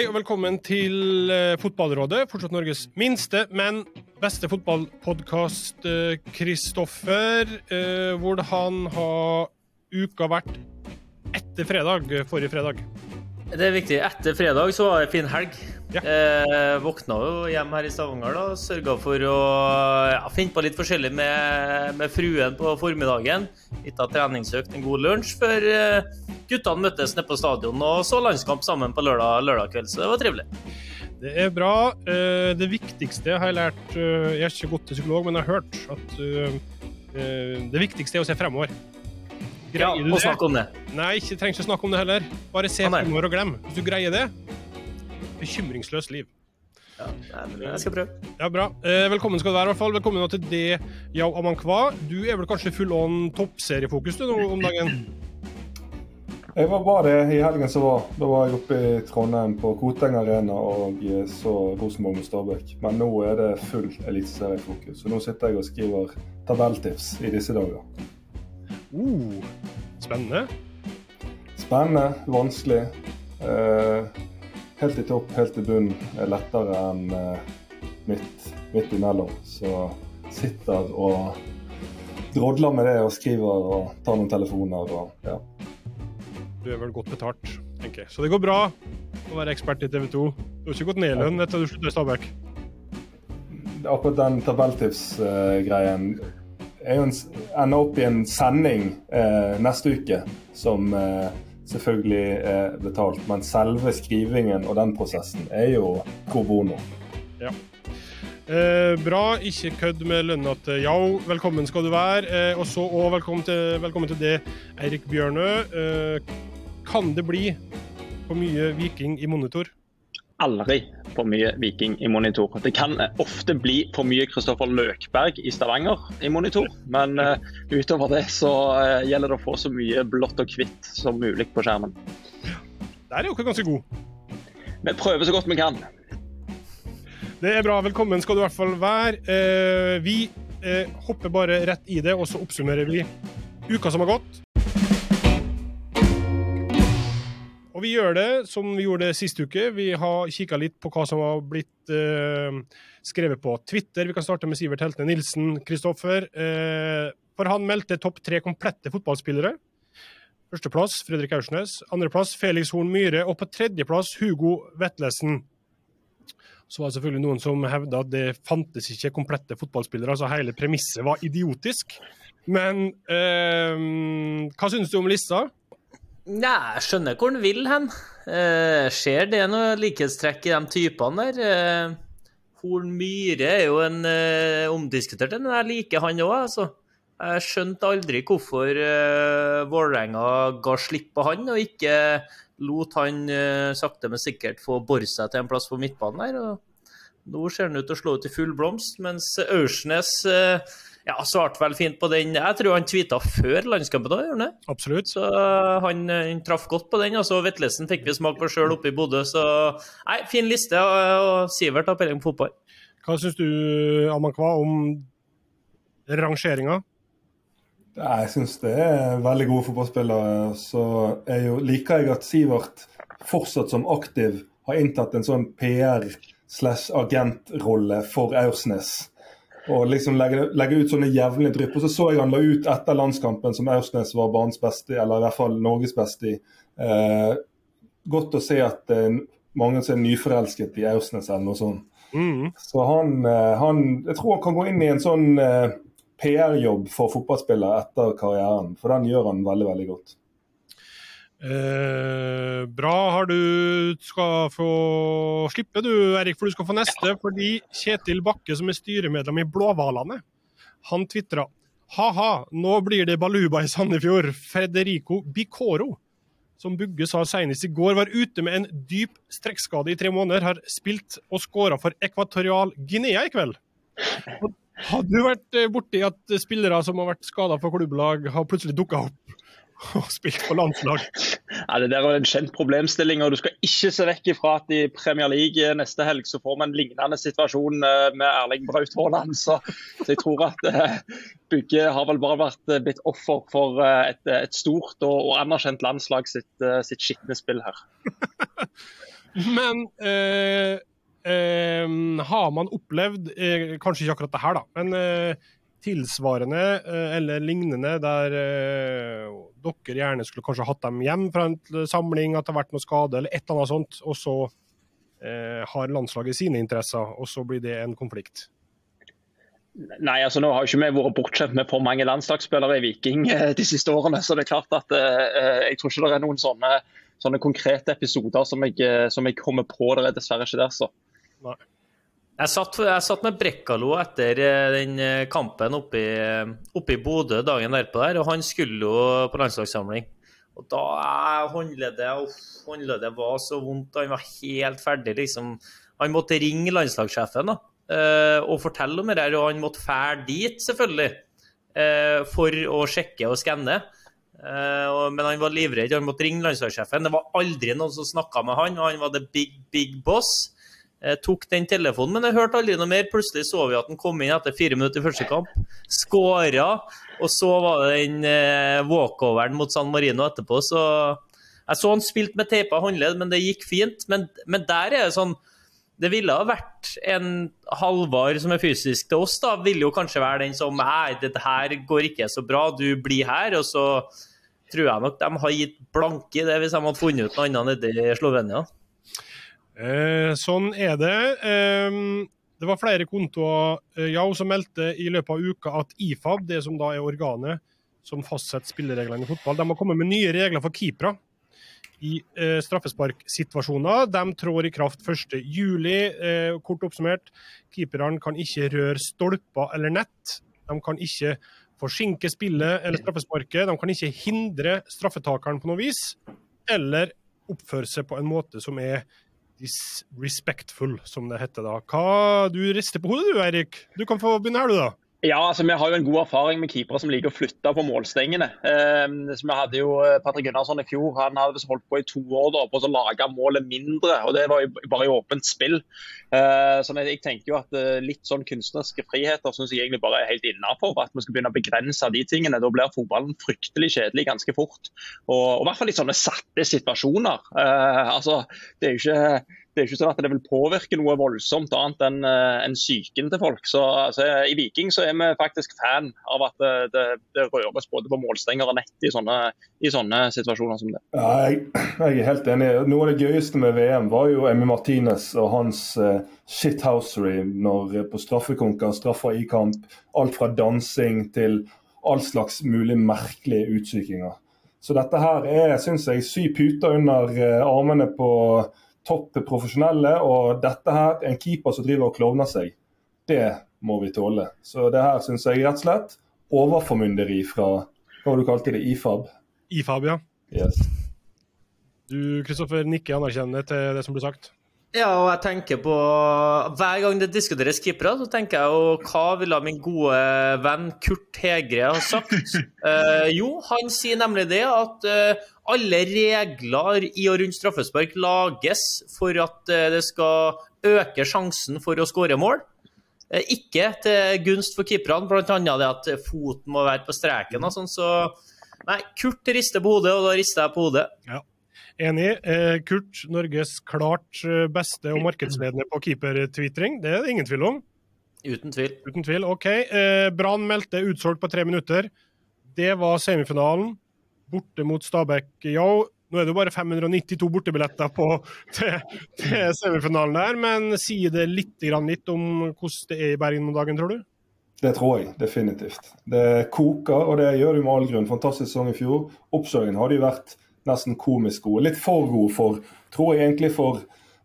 Hei og velkommen til eh, Fotballrådet. Fortsatt Norges minste, men beste fotballpodkast. Kristoffer, Hvor han har uka vært etter fredag, forrige fredag? Det er viktig. Etter fredag så var det fin helg. Ja. Eh, våkna jo hjem her i Stavanger da, sørga for å ja, finne på litt forskjellig med, med fruen på formiddagen. Litt av treningsøkt, en god lunsj, før eh, guttene møttes nede på stadion og så landskamp sammen på lørdag, lørdag kveld. Så det var trivelig. Det er bra. Eh, det viktigste har jeg lært eh, Jeg er ikke gått til psykolog, men jeg har hørt at eh, eh, det viktigste er å se fremover. Ja, Greier du og det? snakke om det. Nei, ikke trenger ikke snakke om det heller. Bare se Ah, nei. fremover og glem. Hvis du greier det Bekymringsløst liv. Ja, nei, men jeg skal prøve. Ja, bra. Eh, velkommen skal du være, i hvert fall. Velkommen til det, Yao Amankwa. Du er vel kanskje full on toppseriefokus du nå om dagen? Jeg var bare det i helgen som var. Da var jeg oppe i Trondheim på Koteng Arena og så Rosenborg mot Stabæk. Men nå er det full eliteseriefokus. Så nå sitter jeg og skriver tabelltips i disse dager. Uh, spennende. Spennende, vanskelig. Uh, helt i topp, helt i bunn er lettere enn uh, midt, midt imellom. Så sitter og drodler med det og skriver og tar noen telefoner og ja. Du er vel godt betalt, tenker jeg. Så det går bra å være ekspert i TV 2. Du har ikke gått ned i lønn etter at du slutta i Stabæk? akkurat den tabelltips-greien er jo en, ender opp i en sending eh, neste uke som eh, selvfølgelig er betalt. Men selve skrivingen og den prosessen er jo pro bono. Eh, bra, ikke kødd med lønna til Yao. Velkommen skal du være. Eh, og så òg velkommen velkommen til det, Eirik Bjørnø. Eh, kan det bli for mye Viking i monitor? Aldri for mye Viking i monitor. Det kan eh, ofte bli for mye Kristoffer Løkberg i Stavanger i monitor, men eh, utover det så eh, gjelder det å få så mye blått og hvitt som mulig på skjermen. Der er dere ganske god. Vi prøver så godt vi kan. Det er bra. Velkommen skal du i hvert fall være. Vi hopper bare rett i det, og så oppsummerer vi uka som har gått. Og vi gjør det som vi gjorde sist uke. Vi har kikka litt på hva som har blitt eh, skrevet på Twitter. Vi kan starte med Sivert Heltene Nilsen. Kristoffer. Eh, for han meldte topp tre komplette fotballspillere. Førsteplass Fredrik Aursnes. Andreplass Felix Horn Myhre. Og på tredjeplass Hugo Vetlesen. Så var det selvfølgelig noen som hevda at det fantes ikke komplette fotballspillere. altså Hele premisset var idiotisk. Men eh, hva syns du om lista? Nei, jeg skjønner hvor han vil hen. Eh, ser det noe likhetstrekk i de typene der? Eh, Horn Myhre er jo en eh, omdiskutert en, men jeg liker han òg, altså. Jeg skjønte aldri hvorfor eh, Vålerenga ga slipp på han, og ikke lot han eh, sakte, men sikkert få bore seg til en plass på midtbanen der. og Nå ser han ut til å slå ut i full blomst, mens Aursnes eh, ja, svarte vel fint på den. Jeg tror han tweeta før landskampen òg, gjorde han det? Absolutt. Så uh, han, han traff godt på den. Og så Vetlesen fikk vi smake på sjøl oppe i Bodø. Så nei, fin liste. Og, og Sivert har peiling på fotball. Hva syns du, Amankwa, om rangeringa? Jeg syns det er veldig gode fotballspillere. Så jeg jo, liker jeg at Sivert fortsatt som aktiv har inntatt en sånn PR- slash agentrolle for Aursnes. Og liksom legge, legge ut sånne jevnlige drypp. Og så så jeg han la ut etter landskampen som Aursnes var banens beste, eller i hvert fall Norges beste i. Eh, godt å se at er mange som er nyforelsket i Aursnes eller noe sånt. Mm. Så han, eh, han Jeg tror han kan gå inn i en sånn eh, PR-jobb for fotballspillere etter karrieren, for den gjør han veldig, veldig godt. Eh, bra. Har du skal få slippe du, Erik, for du skal få neste. Fordi Kjetil Bakke, som er styremedlem i Blåhvalene, han tvitra ha-ha, nå blir det Baluba i Sandefjord. Federico Bicoro, som Bugge sa senest i går, var ute med en dyp strekkskade i tre måneder, har spilt og skåra for Ekvatorial Guinea i kveld. Hadde du vært eh, borti at spillere som har vært skada for klubblag, har plutselig dukka opp og spilt på landslag? Ja, det der er en kjent problemstilling, og Du skal ikke se vekk ifra at i Premier League neste helg så får vi en lignende situasjon eh, med Erling Braut Haaland. Så, så jeg tror at eh, Bugge har vel bare vært eh, blitt offer for eh, et, et stort og, og anerkjent landslag sitt, eh, sitt skitne spill her. Men eh, eh, har man opplevd, eh, kanskje ikke akkurat det her, da, men eh, tilsvarende eh, eller lignende der eh, dere gjerne skulle kanskje hatt dem hjem fra en samling, at det har vært noe skade eller et eller annet sånt, og så eh, har landslaget sine interesser, og så blir det en konflikt? Nei, altså nå har jo ikke vi vært bortskjemt med for mange landslagsspillere i Viking de siste årene. Så det er klart at eh, jeg tror ikke det er noen sånne, sånne konkrete episoder som jeg, som jeg, kommer på. Det er dessverre ikke der, så. Nei. Jeg satt, jeg satt, med Brekkalo etter den kampen oppe i, Bodø dagen derpå der, og han skulle jo på landslagssamling. Og da håndleddet, håndleddet var så vondt, han var helt ferdig, liksom. Han måtte ringe landslagssjefen, da og fortelle om det her. Og han måtte fære dit, selvfølgelig, for å sjekke og skanne. Men han var livredd, han måtte ringe landslagssjefen. Det var aldri noen som snakka med han, og han var the big, big boss. Jeg tok den telefonen, men jeg hørte aldri noe mer. Plutselig så vi at han kom inn etter fire minutter i første kamp. Skåra. Og så var det den eh, walkoveren mot San Marino etterpå, så Jeg så han spilte med teipa håndledd, men det gikk fint. Men, men der er det sånn det ville ha vært en Halvard som er fysisk til oss, da, ville jo kanskje være den som Nei, dette her går ikke så bra, du blir her. Og så tror jeg nok de har gitt blanke i det, hvis de hadde funnet ut noe annet nede i Slovenia. Eh, sånn er det. Eh, det var flere kontoer eh, ja, som meldte i løpet av uka at IFAB, det som da er organet som fastsetter spillereglene i fotball, de har kommet med nye regler for keepere i eh, straffesparksituasjoner. De trår i kraft 1.7. Eh, kort oppsummert, keeperne kan ikke røre stolper eller nett. De kan ikke forsinke spillet eller straffesparket. De kan ikke hindre straffetakeren på noe vis, eller oppføre seg på en måte som er disrespectful, som det heter da. Hva, Du rister på hodet du, Eirik. Du kan få begynne her, du, da. Ja, altså Vi har jo en god erfaring med keepere som liker å flytte på målstengene. Eh, vi hadde jo eh, Patrick Gunnarsson i fjor. Han hadde holdt på i to år da, på å lage målet mindre. og Det var jo bare i åpent spill. Eh, så jeg tenker jo at eh, Litt sånn kunstneriske friheter synes jeg egentlig bare er helt innafor. At vi skal begynne å begrense de tingene. Da blir fotballen fryktelig kjedelig ganske fort. Og, og i hvert fall i sånne satte situasjoner. Eh, altså, Det er jo ikke det er ikke sånn at det vil påvirke noe voldsomt annet enn en psyken til folk. Så altså, I Viking så er vi faktisk fan av at det, det, det røres både på målstenger og nett i sånne, i sånne situasjoner som det. Ja, jeg, jeg, er helt enig. Noe av det gøyeste med VM var jo Emmy Martinez og hans uh, shithousery når, på straffekonker, straffer i kamp. Alt fra dansing til all slags mulig merkelige utsykinger. Så dette her er, syns jeg, sy puter under uh, armene på topp profesjonelle. Og dette her, en keeper som driver og klovner seg, det må vi tåle. Så det her syns jeg rett og slett overformynderi fra hva var du kalte det, IFAB? IFAB, ja. Yes. Du Kristoffer, nikker anerkjennende til det som blir sagt? Ja, og jeg tenker på Hver gang det diskuteres keepere, så tenker jeg jo hva ville min gode venn Kurt Hegre ha sagt? Uh, jo, han sier nemlig det at uh, alle regler i og rundt straffespark lages for at uh, det skal øke sjansen for å skåre mål. ikke til gunst for keeperne, bl.a. det at foten må være på streken og sånn. Så nei, Kurt rister på hodet, og da rister jeg på hodet. Ja. Enig. Eh, Kurt, Norges klart eh, beste og markedsledende på keepertvitring. Det er det ingen tvil om. Uten tvil. Uten tvil, OK. Eh, Brann meldte utsolgt på tre minutter. Det var semifinalen. Borte mot Stabæk Yo. Nå er det jo bare 592 bortebilletter på, til, til semifinalen der, men sier det litt, litt om hvordan det er i Bergen om dagen, tror du? Det tror jeg definitivt. Det koker, og det gjør det med all grunn. Fantastisk sesong i fjor. Oppkjøringen hadde jo vært nesten komisk god. Litt for god for, tror jeg egentlig for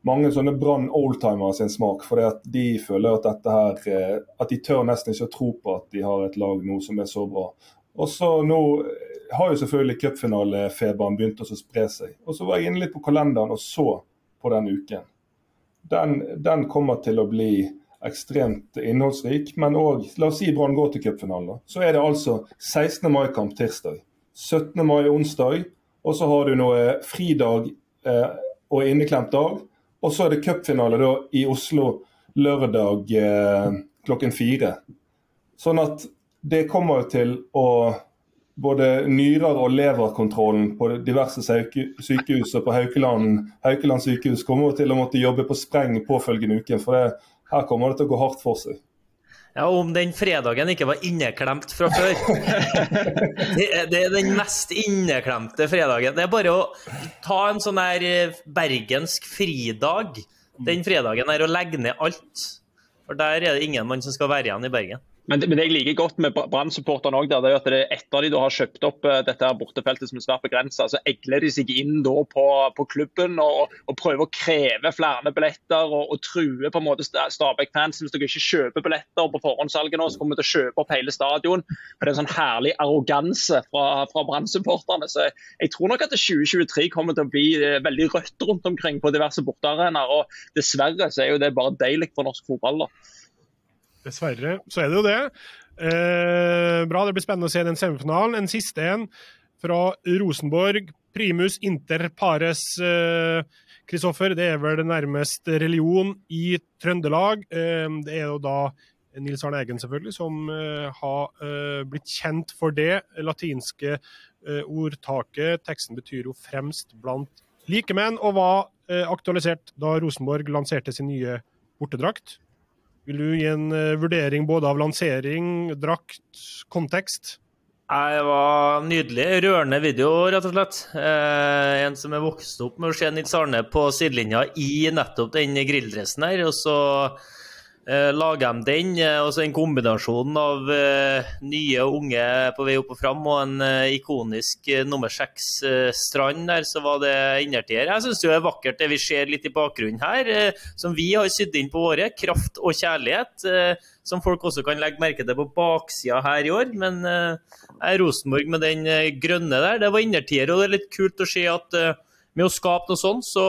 mange sånne Brann oldtimers sin smak. For de føler at dette her eh, At de tør nesten ikke å tro på at de har et lag nå som er så bra. Og så nå har jo selvfølgelig cupfinalefeberen begynt å spre seg. Og så var jeg inne litt på kalenderen og så på den uken. Den, den kommer til å bli ekstremt innholdsrik, men òg La oss si Brann går til cupfinalen. Så er det altså 16. mai-kamp tirsdag. 17. mai onsdag, og så har du noe fridag eh, og inneklemt dag. Og så er det cupfinale i Oslo lørdag eh, klokken fire. Sånn at det kommer til å både nyrer- og leverkontrollen på diverse sykehus og på Haukeland, Haukeland sykehus kommer til å måtte jobbe på spreng påfølgende uke. For det, her kommer det til å gå hardt for seg. Ja, Om den fredagen ikke var inneklemt fra før. Det det er den mest inneklemte fredagen. Det er bare å ta en sånn her eh, bergensk fridag den fredagen her og legge ned alt. For der er det ingen mann som skal være igjen i Bergen. Men det, men det jeg liker godt med Brann-supporterne òg, er at det etter de da har kjøpt opp uh, dette her bortefeltet som er svært begrensa, så egler de seg inn da på, på klubben og, og, prøver å kreve flere billetter og, og true på en måte Stabæk-fans. Hvis dere ikke kjøper billetter på forhåndssalget nå, så kommer vi til å kjøpe opp hele stadion. Det er en sånn herlig arroganse fra, fra Brann-supporterne. Så jeg, jeg, tror nok at 2023 kommer til å bli uh, veldig rødt rundt omkring på diverse bortearenaer. Og dessverre så er jo det bare deilig for norsk fotball. da. Dessverre så er det jo det. Eh, bra, det blir spennende å se den semifinalen. En siste en fra Rosenborg. Primus inter pares. Kristoffer, eh, det er vel nærmest religion i Trøndelag. Eh, det er jo da Nils Arne Eggen selvfølgelig, som uh, har uh, blitt kjent for det latinske uh, ordtaket. Teksten betyr jo 'fremst blant likemenn', og var aktualisert da Rosenborg lanserte sin nye bortedrakt. Vil du gi en uh, vurdering både av lansering, drakt, kontekst? Det var nydelig. Rørende video, rett og slett. Eh, en som er vokst opp med å se Nils Arne på sidelinja i nettopp den grilldressen her. Og så eh, lager de den, eh, og så en kombinasjon av eh, nye og unge på vei opp og fram, og en eh, ikonisk eh, nummer seks-strand der, så var det innertier. Jeg syns det er vakkert det vi ser litt i bakgrunnen her, eh, som vi har sydd inn på våre. Kraft og kjærlighet. som folk også kan legge merke til på baksida her i år. Men eh, Rosenborg med den grønne der, det var innertier, og det er litt kult å se at med å skape noe sånt, så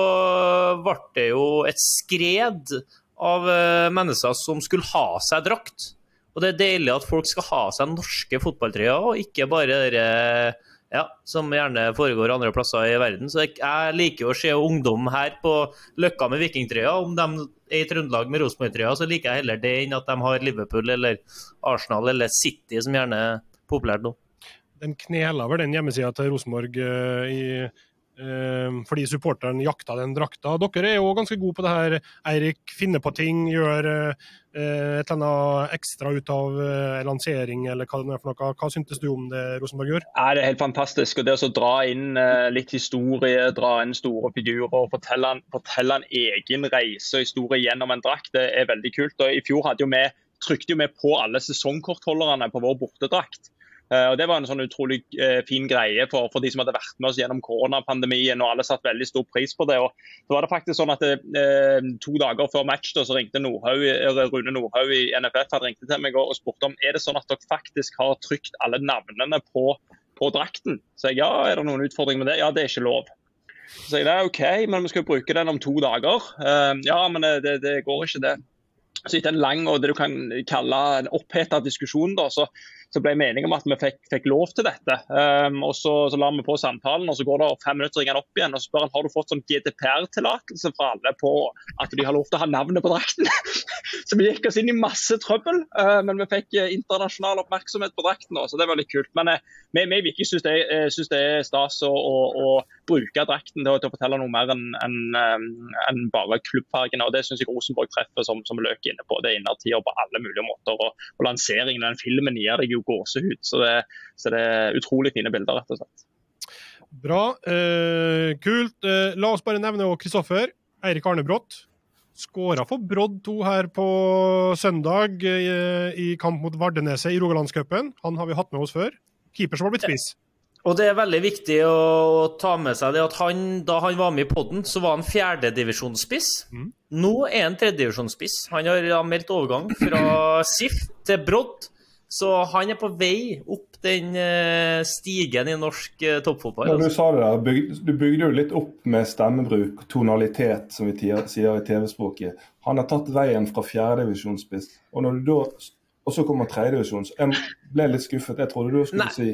ble det jo et skred av uh, mennesker som skulle ha seg drakt. Og det er deilig at folk skal ha seg norske fotballtrøyer, og ikke bare dere ja, som gjerne foregår andre plasser i verden. Så jeg liker å se ungdom her på Løkka med vikingtrøya. Om de er i Trøndelag med Rosenborg-trøya, så liker jeg heller det enn at de har Liverpool eller Arsenal eller City, som gjerne er populært nå. Den knela vel den hjemmesida til Rosenborg uh, i fordi supporteren jakta den drakta. Dere er jo ganske gode på det her. Eirik finner på ting, gjør eh, et eller annet ekstra ut av eh, lansering eller hva det er for noe. Hva syntes du om det Rosenborg gjør? Det er helt fantastisk. og Det å dra inn eh, litt historie, dra inn store figurer og fortelle, fortelle en egen reise og historie gjennom en drakt, det er veldig kult. Og I fjor hadde jo vi trykte jo vi på alle sesongkortholderne på vår bortedrakt. Uh, og Det var en sånn utrolig uh, fin greie for, for, de som hadde vært med oss gjennom koronapandemien. og Alle satte veldig stor pris på det. og så var det faktisk sånn at det, To dager før match da, så ringte Nordhaug, Rune Nordhaug i NFF hadde ringt til meg og, spurte om er det sånn at dere faktisk har trykt alle navnene på, på drakten. Så jeg ja, er det noen utfordringer med det? Ja, det er ikke lov. Så jeg det er OK, men vi skal bruke den om to dager. ja, men det, det går ikke, det. Så etter en lang og det du kan kalle en oppheta diskusjon, da, så så ble vi enige om at vi fikk, fikk lov til dette. Um, og Så, så la vi på samtalen, og så går det fem minutter, ringer han opp igjen og så spør han, har du fått sånn GDPR-tillatelse fra alle på at de har lov til å ha navnet på drakten. så vi gikk oss inn i masse trøbbel, uh, men vi fikk uh, internasjonal oppmerksomhet på drakten. Også, så det var litt kult. Men uh, vi i ikke syns det, er stas å, å, å bruke drakten til, til, å fortelle noe mer enn en, en bare klubbfargene, og Det syns jeg Rosenborg treffer som, som løk inne på. Det er innertier på alle mulige måter. og, og Lanseringen av den filmen gir deg jo gåsehud. Så det, så det er utrolig fine bilder, rett og slett. Bra. Eh, kult. Eh, la oss bare nevne Kristoffer. Eirik Arnebrott. Skåra for Brodd 2 her på søndag eh, i kamp mot Vardeneset i Rogalandscupen. Han har vi hatt med oss før. Keeper som har blitt spiss. Og det er veldig viktig å ta med seg det at han, da han var med i poden, så var han fjerdedivisjonsspiss. Mm. Nå er han tredjedivisjonsspiss. Han har meldt overgang fra SIF til Brodd. Så han er på vei opp den uh, stigen i norsk uh, toppfotball. Ja, du sa det der, du bygde jo litt opp med stemmebruk, tonalitet, som vi sier i TV-språket. Han har tatt veien fra fjerdedivisjonsspiss, og når du da og så kommer tredjedivisjon. Jeg ble litt skuffet. Jeg trodde du skulle Nei. si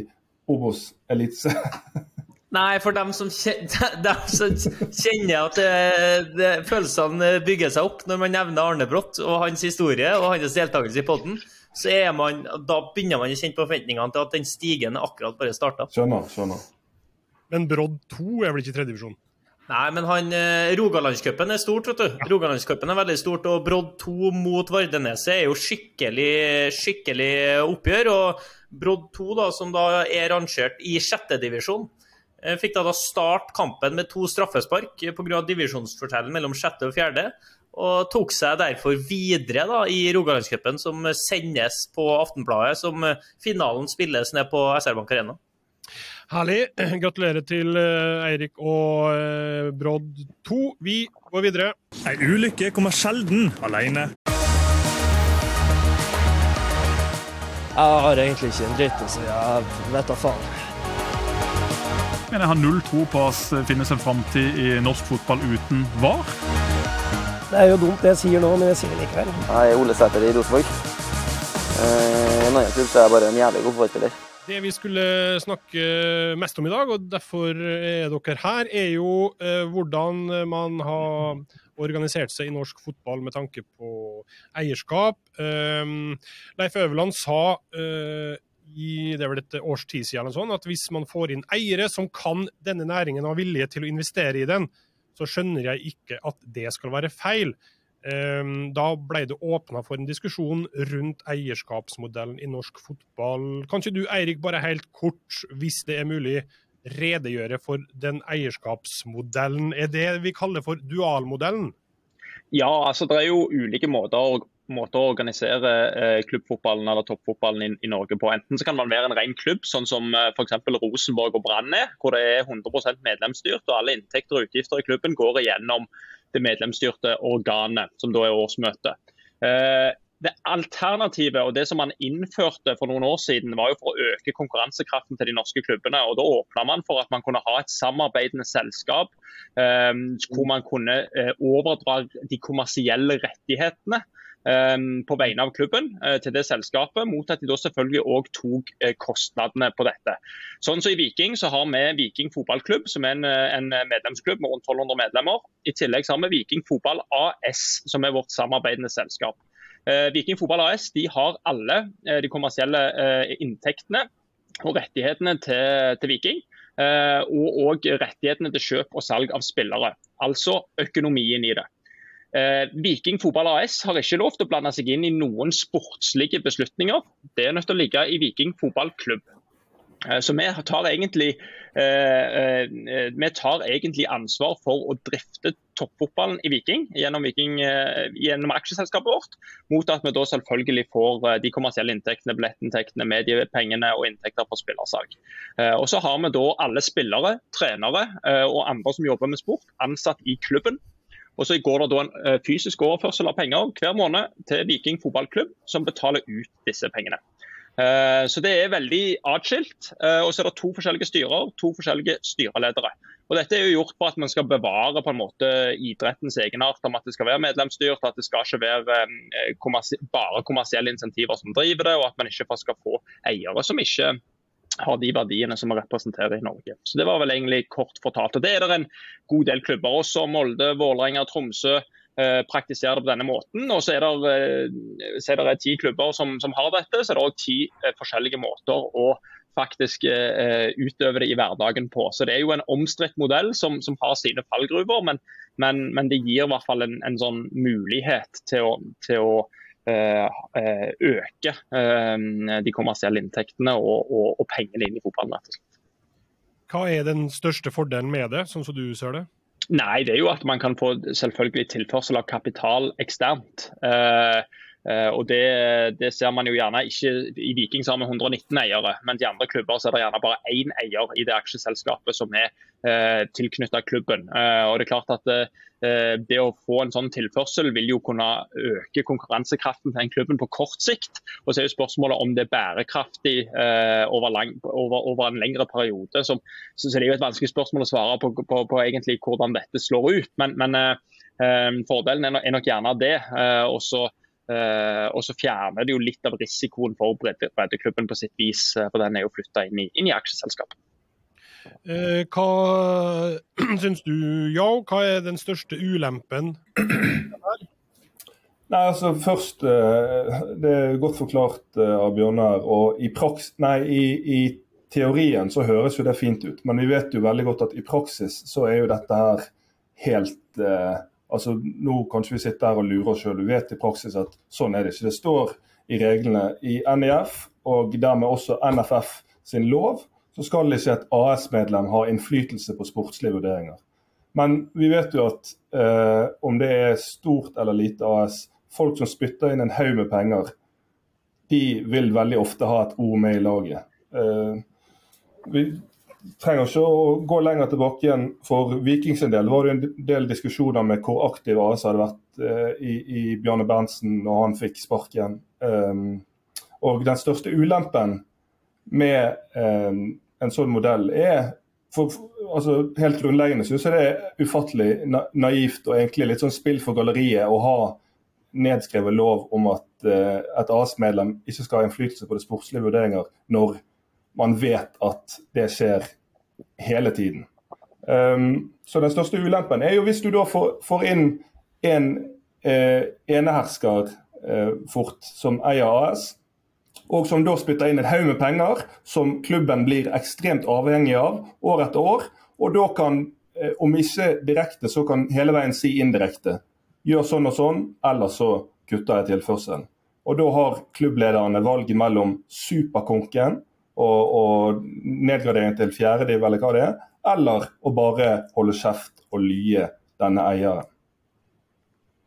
Obos Elitse. Nei, for dem som, kjenner, dem som kjenner at det, det, følelsene bygger seg opp når man nevner Arne Brott og hans historie og hans deltakelse i podden, så er man, da begynner man å kjenne på forventningene til at den stigen akkurat bare starta. Skjønner, skjønner. Men Brodd 2 er vel ikke tredjedivisjon? Nei, men han, eh, Rogalandscupen er stort, vet du. Rogalandscupen er veldig stort, og Brodd 2 mot Vardeneset er jo skikkelig, skikkelig oppgjør. Og Brodd 2, da, som da er rangert i sjettedivisjon, eh, fikk da, da start kampen med to straffespark pga. divisjonsforskjellen mellom sjette og fjerde. Og tok seg derfor videre da, i Rogalandscupen, som sendes på Aftenbladet, som eh, finalen spilles ned på SR Bank Arena. Herlig. Gratulerer til eh, Eirik og eh, Brodd 2. Vi går videre. Ei ulykke kommer sjelden alene. Jeg har egentlig ikke en dritt å si. Jeg vet da faen. Men jeg har null tro på at det finnes en framtid i norsk fotball uten VAR. Det er jo dumt det jeg sier nå, men jeg sier det likevel. Jeg er Ole Sæter i Rosenborg. Eh, I en annen klubb så er jeg bare en jævlig god fotballspiller. Det vi skulle snakke mest om i dag, og derfor er dere her, er jo eh, hvordan man har organisert seg i norsk fotball med tanke på eierskap. Um, Leif Øverland sa uh, i det er vel et års tid siden eller sånn, at hvis man får inn eiere som kan denne næringen og har vilje til å investere i den, så skjønner jeg ikke at det skal være feil. Um, da ble det åpna for en diskusjon rundt eierskapsmodellen i norsk fotball. Kan ikke du, Eirik, bare helt kort, hvis det er mulig, redegjøre for den eierskapsmodellen? Er det vi kaller for dualmodellen? Ja, altså det er jo ulike måter å, måter å organisere eh, klubbfotballen eller toppfotballen i, i, Norge på. Enten så kan man være en ren klubb, sånn som eh, f.eks. Rosenborg og Brann er, hvor det er 100% medlemsstyrt og alle inntekter og utgifter i klubben går igjennom det medlemsstyrte organet, som da er årsmøtet. Eh, det alternativet og det som man innførte for noen år siden, var jo for å øke konkurransekraften til de norske klubbene. og Da åpna man for at man kunne ha et samarbeidende selskap eh, hvor man kunne eh, overdra de kommersielle rettighetene på vegne av klubben eh, til det selskapet, mot at de da selvfølgelig òg tok eh, kostnadene på dette. Sånn så I Viking så har vi Viking fotballklubb, som er en, en medlemsklubb med rundt 1200 medlemmer. I tillegg så har vi Viking fotball AS, som er vårt samarbeidende selskap. Eh, Viking Fotball AS de har alle eh, de kommersielle eh, inntektene og rettighetene til, til Viking. Og òg rettighetene til kjøp og salg av spillere. Altså økonomien i det. Viking Fotball AS har ikke lov til å blande seg inn i noen sportslige beslutninger. Det er nødt til å ligge i Viking fotballklubb. Eh, så vi tar, egentlig, eh, eh, vi tar egentlig ansvar for å drifte toppfotballen i Viking gjennom, Viking, gjennom aksjeselskapet vårt, mot at vi da selvfølgelig får de kommersielle inntektene, billettinntektene, mediepengene og inntekter fra spillersalg. Og så har vi da alle spillere, trenere og andre som jobber med sport, ansatt i klubben. Og så går det da en fysisk overførsel av penger hver måned til Viking fotballklubb, som betaler ut disse pengene. Eh, så det er veldig atskilt. Eh, og så er det to forskjellige styrer, to forskjellige styreledere. Og Dette er jo gjort på at man skal bevare på en måte idrettens egenart om at det skal være medlemsstyrt, at det skal ikke være eh, kommersi bare kommersielle insentiver som driver det, og at man ikke skal få eiere som ikke har de verdiene som vi representerer i Norge. Så Det var vel egentlig kort fortalt. Og Det er det en god del klubber også. Molde, Vålerenga, Tromsø. Eh, praktiserer det på denne måten. Og så er det, eh, ti klubber som, som, har dette, så er det òg ti eh, forskjellige måter å faktisk utøve det i hverdagen på. Så Det er jo en omstridt modell som, som har sine fallgruver, men, men, men, det gir i hvert fall en, en sånn mulighet til å, til å øke de kommersielle inntektene og, og, og pengene inn i fotballen. rett og slett. Hva er den største fordelen med det, sånn som du ser det? Nei, det er jo at man kan få selvfølgelig tilførsel av kapital eksternt. Uh, og det, det, ser man jo gjerne ikke I Viking så har vi 119 eiere, men i andre klubber så er det gjerne bare én eier i det aksjeselskapet som er eh, tilknyttet klubben. Uh, og Det er klart at det å få en sånn tilførsel vil jo kunne øke konkurransekraften til den klubben på kort sikt. Og så er jo spørsmålet om det er bærekraftig over, lang, over, over, en lengre periode. Så, så, det er jo et vanskelig spørsmål å svare på, på, på egentlig hvordan dette slår ut. Men, men fordelen er nok, er nok gjerne det. og så Uh, og så fjerner det jo litt av risikoen for breddeklubben på sitt vis, uh, for den er jo flytta inn, inn, i aksjeselskapet. Uh, hva syns du, ja, hva er den største ulempen? Nei, altså først eh, Det er godt forklart eh, av Bjørnar. Og i, praks, nei, i, i teorien så høres jo det fint ut, men vi vet jo veldig godt at i praksis så er jo dette her helt eh, altså Nå kanskje vi sitter her og lurer oss sjøl. Vi vet i praksis at sånn er det ikke. Det står i reglene i NIF og dermed også NFF sin lov, så skal ikke et AS-medlem ha innflytelse på sportslige vurderinger. Men vi vet jo at eh, om det er stort eller lite AS, folk som spytter inn en haug med penger, de vil veldig ofte ha et ord med i laget. Eh, vi trenger ikke å gå lenger tilbake igjen. For Viking sin del var det en del diskusjoner med hvor aktiv AS hadde vært eh, i, i, Bjarne Berntsen når han fikk sparken. Um, og den største ulempen med um, en sånn modell er for, altså, Helt grunnleggende syns jeg det er ufattelig na naivt og egentlig litt sånn spill for galleriet å ha nedskrevet lov om at uh, et AS-medlem ikke skal ha innflytelse på det sportslige vurderinger, når man vet at det skjer hele tiden. Um, så Den største ulempen er jo hvis du da får, får inn en eh, enehersker eh, fort som eier AS, og som da spytter inn en haug med penger som klubben blir ekstremt avhengig av år etter år. Og da kan, eh, om ikke direkte, så kan hele veien si indirekte. Gjør sånn og sånn, eller så kutter jeg tilførselen. Og da har klubblederne valget mellom superkonken og, og nedgradering til fjerdediv, eller hva det er, eller å bare holde kjeft og lye denne eieren.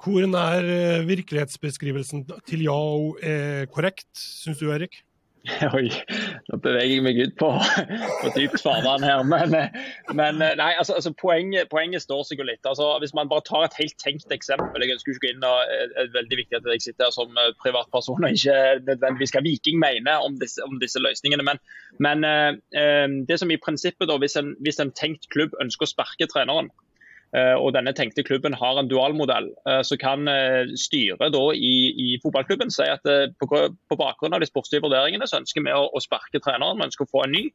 Hvor nær eh, virkelighetsbeskrivelsen til Yao er korrekt, syns du Erik? Oi, nå beveger jeg meg ut på, på dypt farvann her. Men, men nei, altså, altså poenget, poenget, står seg jo litt. Altså, hvis man bare tar et helt tenkt eksempel Jeg ønsker ikke å gå inn og eh, er veldig viktig at jeg sitter her som eh, privatperson og ikke nødvendigvis hva Viking mener om disse, om disse løsningene. Men, men eh, det som i prinsippet, da, hvis en, hvis en tenkt klubb ønsker å sparke treneren, Eh, og denne tenkte klubben har en dualmodell, eh, så kan eh, styret i, i fotballklubben si at på, på, bakgrunn av de sportslige vurderingene så ønsker vi å, å sparke treneren, vi ønsker å få en ny.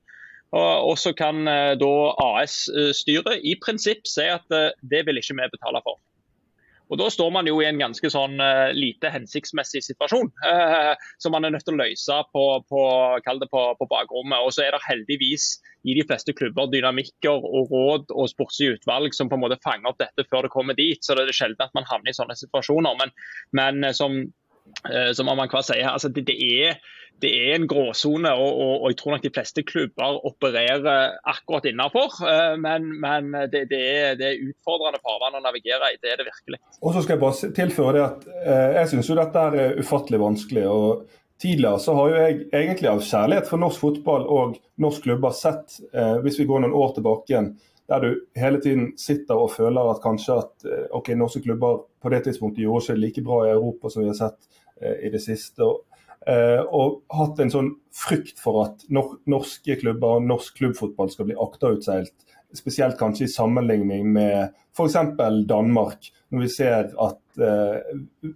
Og, så kan da AS-styret i prinsipp si at det vil ikke vi betale for. Og Da står man jo i en ganske sånn uh, lite hensiktsmessig situasjon, eh, som man er nødt til å løse på, på, på, på bakrommet. Og så er det heldigvis i de fleste klubber dynamikker og råd og sportslige utvalg som på en måte fanger opp dette før det kommer dit. Så det er sjelden at man havner i sånne situasjoner. Men, men uh, som, som Amankwa sier, altså det, det er det er en gråsone, og, og, og, jeg tror nok de fleste klubber opererer akkurat innafor. Eh, men, men det, det, er, det, er, utfordrende farvann å navigere i. Det er det virkelig. Og så skal Jeg bare tilføre det at eh, jeg syns dette er ufattelig vanskelig. og Tidligere så har jo jeg egentlig av kjærlighet for norsk fotball og norsk klubber sett, eh, hvis vi går noen år tilbake igjen, der du hele tiden sitter og føler at kanskje at eh, ok, norske klubber på det tidspunktet gjorde ikke like bra i Europa som vi har sett eh, i det siste. Eh, og hatt en sånn frykt for at norske klubber og norsk klubbfotball skal bli akterutseilt. Spesielt kanskje i sammenligning med f.eks. Danmark, når vi ser at eh,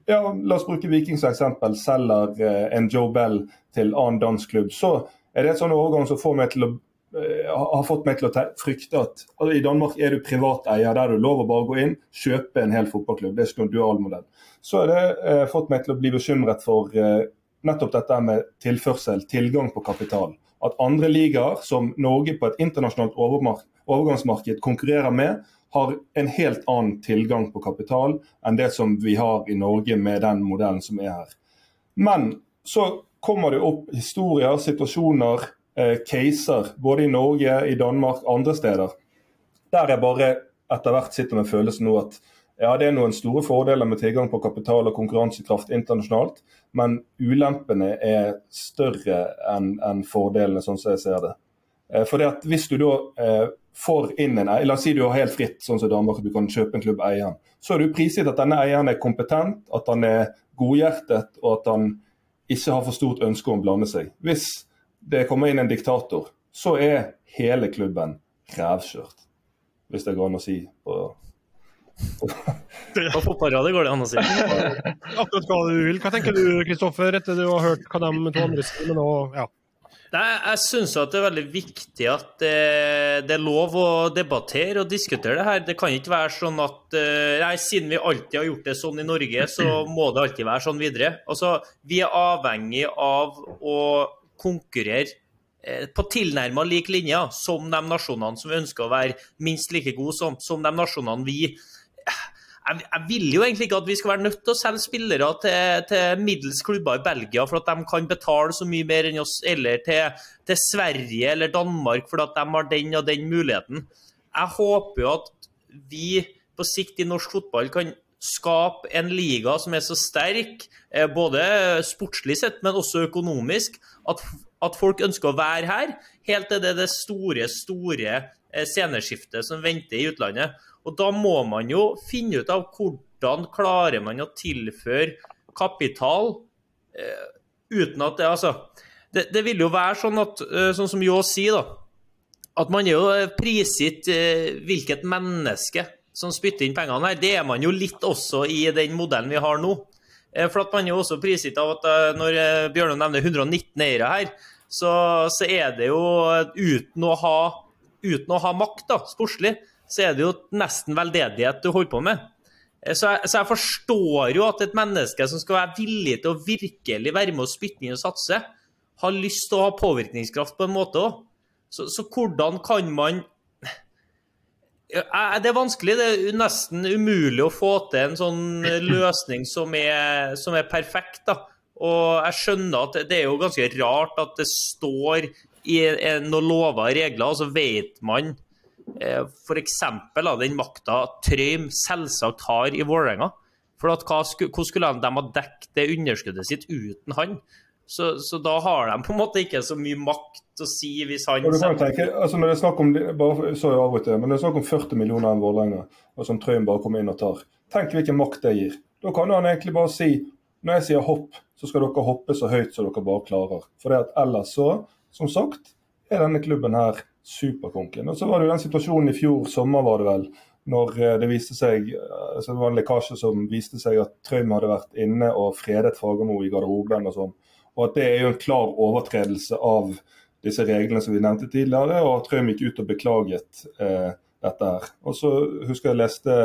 ja, La oss bruke Viking som eksempel. Selger eh, en Joe Bell til annen dansk klubb. Så er det et sånn overgang som får meg til å har fått meg til å frykte at altså, i Danmark er du privat eier, der du lov å bare gå inn, kjøpe en hel fotballklubb. Det er ikke noen dualmodell. Så har det eh, fått meg til å bli bekymret for eh, nettopp dette med tilførsel, tilgang på kapital. At andre ligaer som Norge på et internasjonalt overgangsmarked konkurrerer med, har en helt annen tilgang på kapital enn det som vi har i Norge med den modellen som er her. Men så kommer det opp historier, situasjoner, eh, caser, både i Norge, i Danmark, andre steder, der jeg bare etter hvert sitter med følelsen nå at ja, det er noen store fordeler med tilgang på kapital og konkurransekraft internasjonalt, men ulempene er større enn en fordelene, sånn som jeg ser det. Eh, for at Hvis du da eh, får inn en eier, La oss si du har helt fritt, sånn som Danmark, du kan kjøpe en klubb eieren. Så er du prisgitt at denne eieren er kompetent, at han er godhjertet og at han ikke har for stort ønske om å blande seg. Hvis det kommer inn en diktator, så er hele klubben rævkjørt. Hvis det går an å si på på fotballradio går det an å si. Akkurat hva du vil. Hva tenker du Kristoffer, etter du har hørt hva de to andre sier? Ja. Nei, jeg syns det er veldig viktig at det, det, er lov å debattere og diskutere det her. Det kan ikke være sånn at eh, nei, siden vi alltid har gjort det sånn i Norge, så må det alltid være sånn videre. Altså, Vi er avhengig av å konkurrere eh, på tilnærma lik linje som de nasjonene som ønsker å være minst like gode som, som de nasjonene vi jeg, jeg, vil jo egentlig ikke at vi skal være nødt til å selge spillere til, til middels klubber i Belgia for at de kan betale så mye mer enn oss, eller til, til Sverige eller Danmark for at de har den og den muligheten. Jeg håper jo at vi på sikt i norsk fotball kan skape en liga som er så sterk, eh, både sportslig sett, men også økonomisk, at, at folk ønsker å være her, helt til det det store, store eh, sceneskiftet som venter i utlandet. Og Da må man jo finne ut av hvordan klarer man å tilføre kapital eh, uten at det altså, det, det, vil jo være sånn at, eh, sånn som Ljå sier, da, at man er jo prisgitt eh, hvilket menneske som spytter inn pengene her. Det er man jo litt også i den modellen vi har nå. Eh, for at man er jo også prisgitt av at eh, når eh, nevner 119 eiere her, så, så, er det jo uten å ha, uten å ha makt da, sportslig, så er det jo nesten veldedighet du holder på med. Så jeg, så jeg, forstår jo at et menneske som skal være villig til å virkelig være med og spytte inn og satse, har lyst til å ha påvirkningskraft på en måte òg. Så, så, hvordan kan man Det er vanskelig, det er nesten umulig å få til en sånn løsning som er, som er perfekt. da. Og jeg skjønner at det er jo ganske rart at det står i noen lover og regler, og så vet man Eh, f.eks. den makta Trøim selvsagt har i Vålerenga. For hva, Hvordan skulle de ha dekket det underskuddet sitt uten han? Så, så, da har de på en måte ikke så mye makt å si hvis han tenke, altså når det er snakk om bare, så jeg det, men det er snakk om 40 millioner enn Vålerenga, og som Trøim bare kommer inn og tar. Tenk hvilken makt det gir. Da kan han egentlig bare si når jeg sier hopp, så skal dere hoppe så høyt som dere bare klarer. For det at ellers så, som sagt, er denne klubben her superkonken. Og så var det jo den situasjonen i fjor sommer, var det vel, når eh, det viste seg altså det var en lekkasje som viste seg at Trøim hadde vært inne og fredet Fagermo i garderoben og sånn. Og at det er jo en klar overtredelse av disse reglene som vi nevnte tidligere, og at Trøim gikk ut og beklaget eh, dette her. Og så husker jeg leste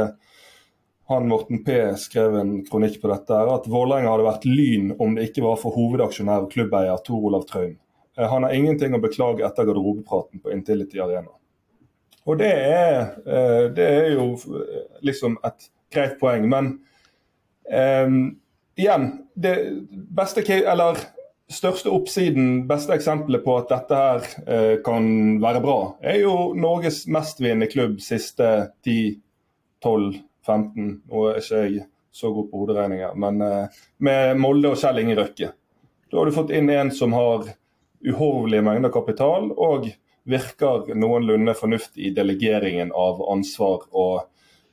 han Morten P skrev en kronikk på dette, her, at Vålerenga hadde vært lyn om det ikke var for hovedaksjonær og klubbeier Tor Olav Trøim. Eh, han har ingenting å beklage etter garderobepraten på Intility Arena. Og det er, eh, det er jo eh, liksom et greit poeng. Men um, igjen, det beste, eller største oppsiden, beste eksempelet på at dette her uh, kan være bra, er jo Norges mestvinnende klubb siste 10-12-15. Nå er ikke jeg så god på hoderegninger, men uh, med Molde og Kjell Inge Røkke. Da har du fått inn en som har uhorvelige mengder kapital, og virker noenlunde fornuftig i delegeringen av ansvar. og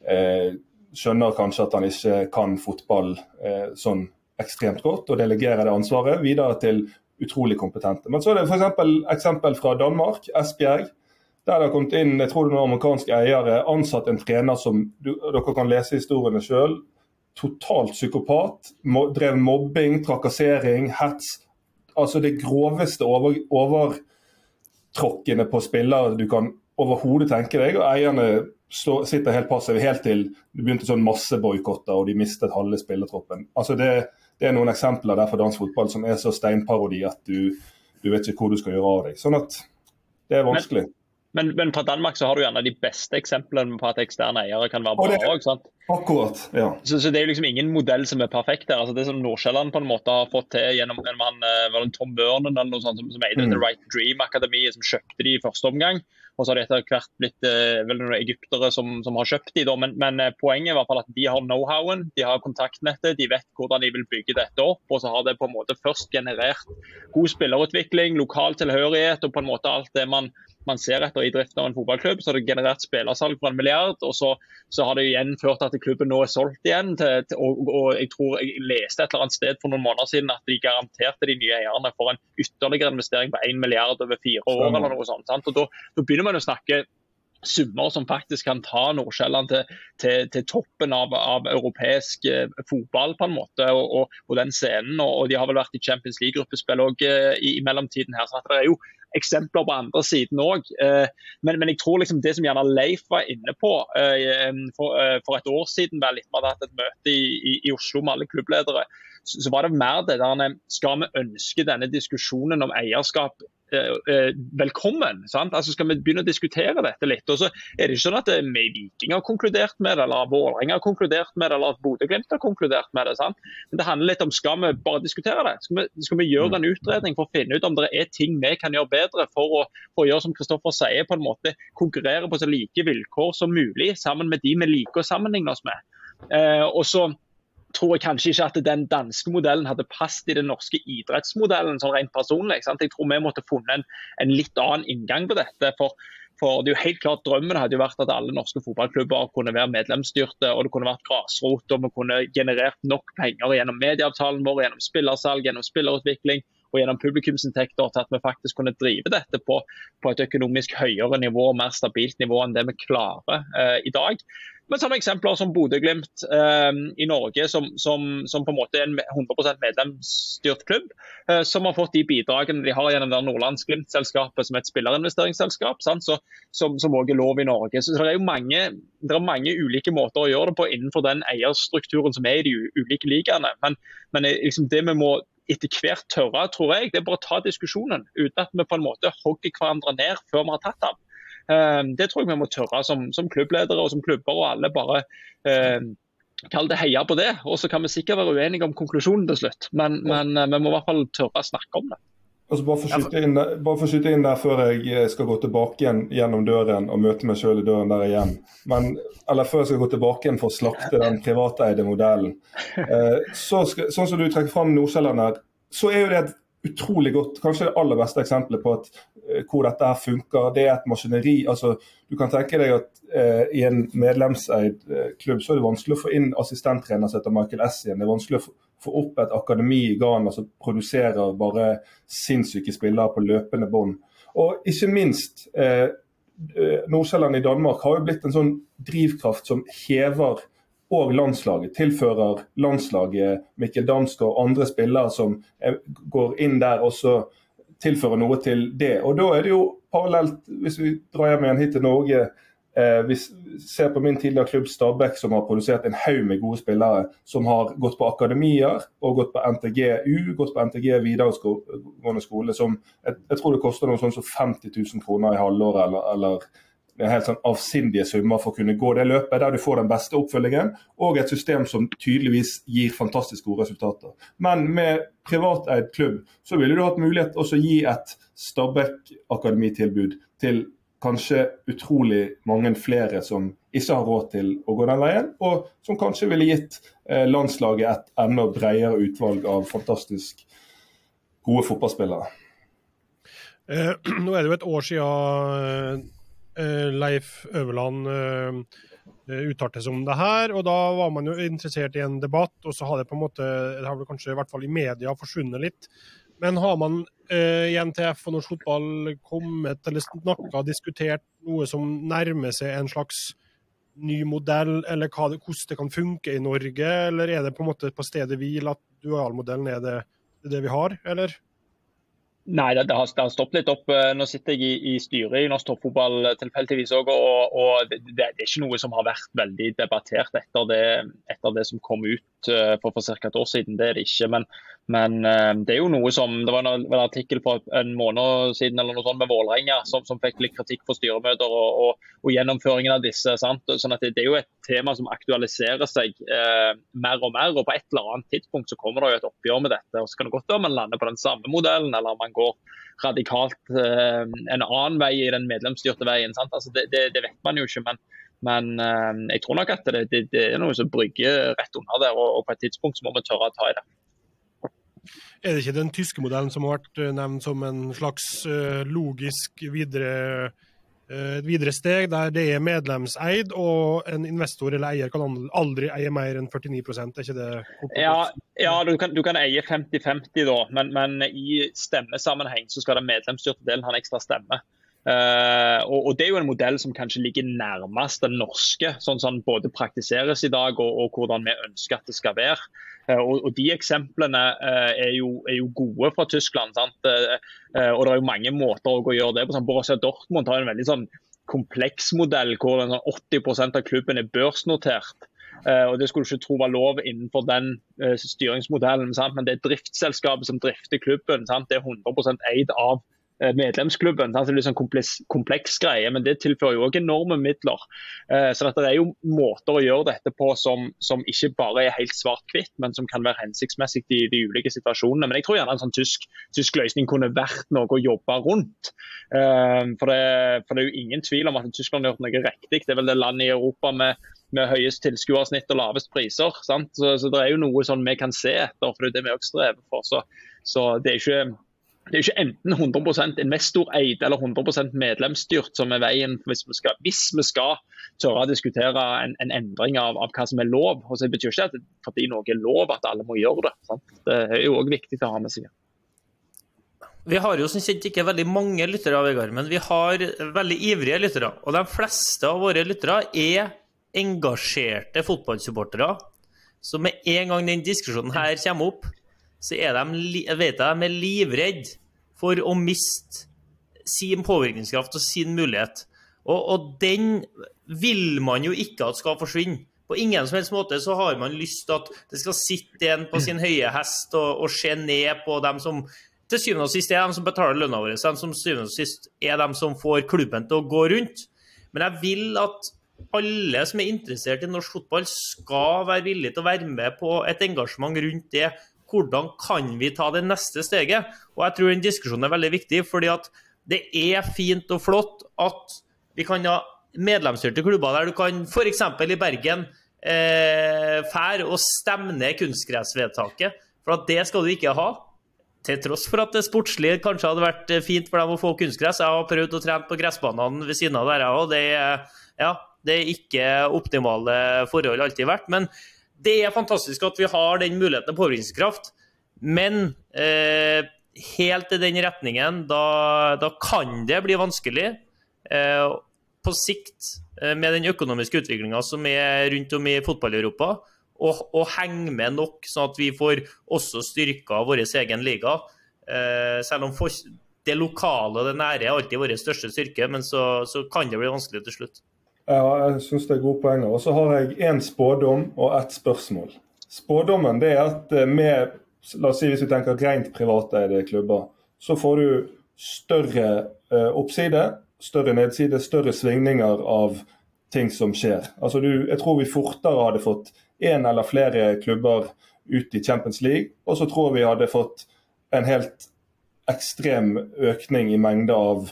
eh, skjønner kanskje at han ikke kan fotball eh, sånn ekstremt godt, og delegerer det ansvaret videre til utrolig kompetente. Men så er det f.eks. eksempel fra Danmark, Esbjerg. Der det har kommet inn jeg tror det noen amerikanske eiere, ansatt en trener som du, dere kan lese historiene sjøl. Totalt psykopat. Må, drev mobbing, trakassering, hets altså det groveste over, overtråkkene på spillere du kan overhodet tenke deg. og Eierne stå, sitter helt passive helt til det begynte sånn masseboikotter og de mistet halve spillertroppen. Altså det, det, er noen eksempler der for dansk fotball som er så steinparodi at du, du vet ikke hvor du skal gjøre av deg. Sånn at det er vanskelig. Men men, men, fra Danmark så har du gjerne de beste eksemplene på at eksterne eiere kan være bra òg. Akkurat, ja. Så, så, det er liksom ingen modell som er perfekt der. Altså det som Nordsjælland på en måte har fått til gjennom en mann, eh, Tom Vernon eller noe sånt, som, som eide mm. The Right Dream Akademiet, som kjøpte de i første omgang. Og så har det etter hvert blitt eh, vel noen egyptere som, som, har kjøpt de da. Men, men, eh, poenget er i hvert fall at de har know-howen, de har kontaktnettet, de vet hvordan de vil bygge dette opp. Og så har det på en måte først generert god spillerutvikling, lokal tilhørighet og på en måte alt det man man ser etter i driften av en fotballklubb. Så har det generert spillersalg for en milliard, og så, så har det igjen ført til at klubben nå er solgt igjen. Til, til, og, og, jeg tror jeg leste et eller annet sted for noen måneder siden at de garanterte de nye eierne for en ytterligere investering på 1 milliard over fire år. eller noe sånt. Og Da, da begynner man å snakke summer som faktisk kan ta Nordsjælland til, til, til, toppen av, av, europeisk eh, fotball på en måte, og, og, og den scenen. Og, og, De har vel vært i Champions League-gruppespill òg eh, i, i, mellomtiden. her, så Det er jo eksempler på andre siden òg. Eh, men, men, jeg tror liksom det som gjerne Leif var inne på for, for, et år siden, vel, at vi hadde hatt et møte i, i, i Oslo med alle klubbledere, så, var det mer det der Skal vi ønske denne diskusjonen om eierskap Eh, eh, velkommen. Sant? Altså Skal vi begynne å diskutere dette litt? Og så er det ikke sånn at eh, vi Viking har konkludert med det, eller Vålerenga har konkludert med det, eller at Bodø-Glimt har konkludert med det. Sant? Men det handler litt om skal vi bare diskutere det? Skal vi, skal vi gjøre en utredning for å finne ut om det er ting vi kan gjøre bedre for å, for å gjøre som Kristoffer sier, på en måte konkurrere på så like vilkår som mulig sammen med de vi liker å sammenligne oss med. Eh, og så tror jeg kanskje ikke at den danske modellen hadde passet i den norske idrettsmodellen sånn rent personlig. Sant? Jeg tror vi måtte funnet en, en, litt annen inngang på dette. For, for, det er jo helt klart Drømmen hadde jo vært at alle norske fotballklubber kunne være medlemsstyrte, og det kunne vært grasrot, og vi kunne generert nok penger gjennom medieavtalen vår, gjennom spillersalg, gjennom spillerutvikling og gjennom publikumsinntekter til at vi faktisk kunne drive dette på, på et økonomisk høyere nivå og mer stabilt nivå enn det vi klarer eh, i dag. Men som eksempler som Bodø-Glimt eh, i Norge, som, som, som, på en måte er en 100% medlemsstyrt klubb, eh, som har fått de bidragene de har gjennom Nordlands Glimt-selskapet, som er et spillerinvesteringsselskap? Så, som, som også er lov i Norge. Så det er jo mange, er mange ulike måter å gjøre det på innenfor den eierstrukturen som er i de ulike ligaene. Men, men eh, liksom det vi må etter hvert tørre, tror jeg, det er bare å ta diskusjonen uten at vi på en måte hogger hverandre ned før vi har tatt den. Ehm, det tror jeg vi må tørre som, som klubbledere og som klubber og alle bare eh, Kall det heia på det. Og så kan vi sikkert være uenige om konklusjonen til slutt, men, men eh, vi må i hvert fall tørre å snakke om det. Altså bare for å skyte inn, skyte inn der før jeg eh, skal gå tilbake igjen gjennom døren og møte meg sjøl i døren der igjen. Men, eller før jeg skal gå tilbake igjen for å slakte den privateide modellen. Eh, så skal, sånn som du trekker fram Nordsjælland her, så er jo det et utrolig godt, kanskje det aller beste eksempelet på at, uh, hvor dette her funker. Det er et maskineri. altså Du kan tenke deg at eh, i en medlemseid uh, klubb så er det vanskelig å få inn assistenttrener som heter Michael Essien. Det er vanskelig å få, få opp et akademi i Ghana som produserer bare sinnssyke spillere på løpende bånd. Og ikke minst, Nordsjælland i Danmark har jo blitt en sånn drivkraft som hever og landslaget. Tilfører landslaget Mikkel Damsgaard og andre spillere som går inn der og så tilfører noe til det. Og Da er det jo parallelt, hvis vi drar hjem igjen hit til Norge, eh, vi ser på min tidligere klubb Stabæk, som har produsert en haug med gode spillere som har gått på akademier og gått på NTGU, gått på NTG videregående skole, som jeg, jeg, tror det koster noe sånn som 50 000 kroner i halvåret eller, eller helt sånn avsindige summer for å kunne gå det løpet, der du får den beste oppfølgingen, og et system som tydeligvis gir fantastisk gode resultater. Men med privateid klubb så ville du hatt mulighet også gi et Stabæk-akademitilbud til kanskje utrolig mange flere som ikke har råd til å gå den veien, og som kanskje ville gitt eh, landslaget et enda bredere utvalg av fantastisk gode fotballspillere. Eh, nå er det jo et år siden Eh, Leif Øverland eh, eh, uttalte seg om det her. og Da var man jo interessert i en debatt, og så har det på en måte, det har vel kanskje i hvert fall i media forsvunnet litt. Men har man eh, i NTF og norsk fotball kommet eller snakka diskutert noe som nærmer seg en slags ny modell, eller hva, hvordan det kan funke i Norge? Eller er det på en måte på stedet hvil at dualmodellen er det, det vi har, eller? Nei, det, det, har, det, har, stoppet litt opp. Eh, nå sitter jeg i, i styret i norsk toppfotball eh, tilfeldigvis òg, og, og det, det, er ikke noe som har vært veldig debattert etter det, etter det som kom ut uh, for, for ca. et år siden. Det er det ikke. Men, men uh, det er jo noe som Det var en, en, artikkel for en måned siden eller noe sånt med Vålerenga som, som, fikk litt kritikk for styremøter og, og, og gjennomføringen av disse. Sant? Sånn at det, er jo et tema som aktualiserer seg eh, mer og mer. og På et eller annet tidspunkt så kommer det jo et oppgjør med dette. og Så kan det godt være man lander på den samme modellen, eller man går radikalt eh, en annen vei i den medlemsstyrte veien. Altså det, det, det, vet man jo ikke. men, men uh, jeg tror nok at det, det, er noe som brygger rett under der, og, og, på et tidspunkt så må vi tørre å ta i det. Er det ikke den tyske modellen som har vært eh, nevnt som en slags logisk videre et videre steg der det er medlemseid, og en investor eller eier kan aldri eie mer enn 49 er ikke det? Ja, ja du, kan, du, kan, eie 50-50, da, men, men, i stemmesammenheng så skal den medlemsstyrte delen ha en ekstra stemme. Uh, og, og, Det er jo en modell som kanskje ligger nærmest den norske, sånn som den både praktiseres i dag og, og, hvordan vi ønsker at det skal være. Uh, og, De eksemplene uh, er, jo, er, jo, gode fra Tyskland. og Det er jo mange måter å gjøre det på. Sånn, Borussia Dortmund har en veldig sånn kompleks modell hvor sånn 80% av klubben er børsnotert. Og Det skulle du ikke tro var lov innenfor den styringsmodellen, sant? men det er driftsselskapet som drifter klubben. Sant? Det er 100% eid av Eh, medlemsklubben. Det er litt sånn kompleks, kompleks, greie, men det tilfører jo også enorme midler. Eh, så det er jo måter å gjøre dette på som, som ikke bare er helt svart-hvitt, men som kan være hensiktsmessig i de ulike situasjonene. Men jeg tror gjerne en sånn tysk, tysk løsning kunne vært noe å jobbe rundt. Eh, for det, for det, er jo ingen tvil om at Tyskland har gjort noe riktig. Det er vel det landet i Europa med, med høyest tilskuersnitt og lavest priser. Så, så, det er jo noe sånn vi kan se etter, for det er det vi også strever for. Så, så det er ikke det er ikke enten 100% investoreid eller 100% medlemsstyrt som er veien hvis vi skal, hvis vi skal tørre å diskutere en, en endring av, av, hva som er lov. Og så betyr ikke at fordi noe er lov at alle må gjøre det. Sant? Det er jo òg viktig å ha med seg. Vi har jo som kjent ikke veldig mange lyttere, Vegard, men vi har veldig ivrige lyttere. Og de fleste av våre lyttere er engasjerte fotballsupportere. Så med en gang den diskusjonen her kommer opp, så er de, vet jeg, de er livredde for å miste sin påvirkningskraft og sin mulighet. Og, og, den vil man jo ikke at skal forsvinne. På ingen som helst måte så har man lyst til at det skal sitte en på sin høye hest og, og se ned på dem som til syvende og sist er dem som betaler lønna vår, dem som syvende og sist er dem som får klubben til å gå rundt. Men jeg vil at alle som er interessert i norsk fotball, skal være villige til å være med på et engasjement rundt det hvordan kan vi ta det neste steget? Og jeg tror den diskusjonen er veldig viktig, fordi at det er fint og flott at vi kan ha medlemsstyrte klubber der du kan f.eks. i Bergen eh, fære og stemme ned kunstgressvedtaket. For at det skal du ikke ha. Til tross for at det sportslige kanskje hadde vært fint for dem å få kunstgress. Jeg har prøvd å trene på gressbanene ved siden av der, og det, ja, det er ikke optimale forhold alltid vært. Men det er fantastisk at vi har den muligheten til påvirkningskraft, men eh, helt i den retningen, da, da, kan det bli vanskelig. Eh, på sikt, eh, med den økonomiske utviklinga som er rundt om i fotball-Europa, å henge med nok, sånn at vi får også styrka vår egen liga. Eh, selv om for, det lokale og det nære er alltid vår største styrke, men så, så kan det bli vanskelig til slutt. Ja, jeg syns det er gode poenger. Og så har jeg én spådom og ett spørsmål. Spådommen det er at eh, med la oss si hvis vi tenker rent privateide klubber, så får du større eh, oppside, større nedside, større svingninger av ting som skjer. Altså du, jeg tror vi fortere hadde fått én eller flere klubber ut i Champions League, og så tror vi hadde fått en helt ekstrem økning i mengde av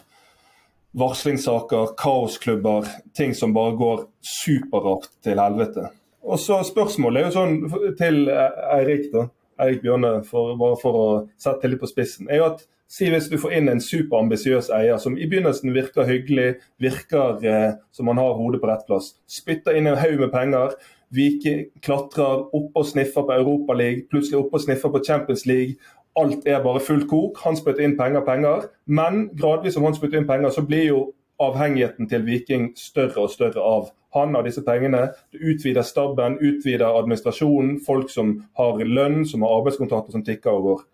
varslingssaker, kaosklubber, ting som bare går superrart til helvete. Og så Spørsmålet er jo sånn til Eirik da, Eirik Bjørne, for, bare for å sette litt på spissen. er jo at Si hvis du får inn en superambisiøs eier som i begynnelsen virker hyggelig, virker eh, som han har hodet på rett plass, spytter inn en haug med penger, Vike klatrer opp og sniffer på Europaligaen, plutselig opp og sniffer på Champions League, alt er bare fullt kok. Han spytter inn penger, penger. Men gradvis som han spytter inn penger, så blir jo avhengigheten til Viking større og større av han av disse pengene. Du utvider staben, utvider administrasjonen, folk som har lønn, som har arbeidskontrakter som tikker og går.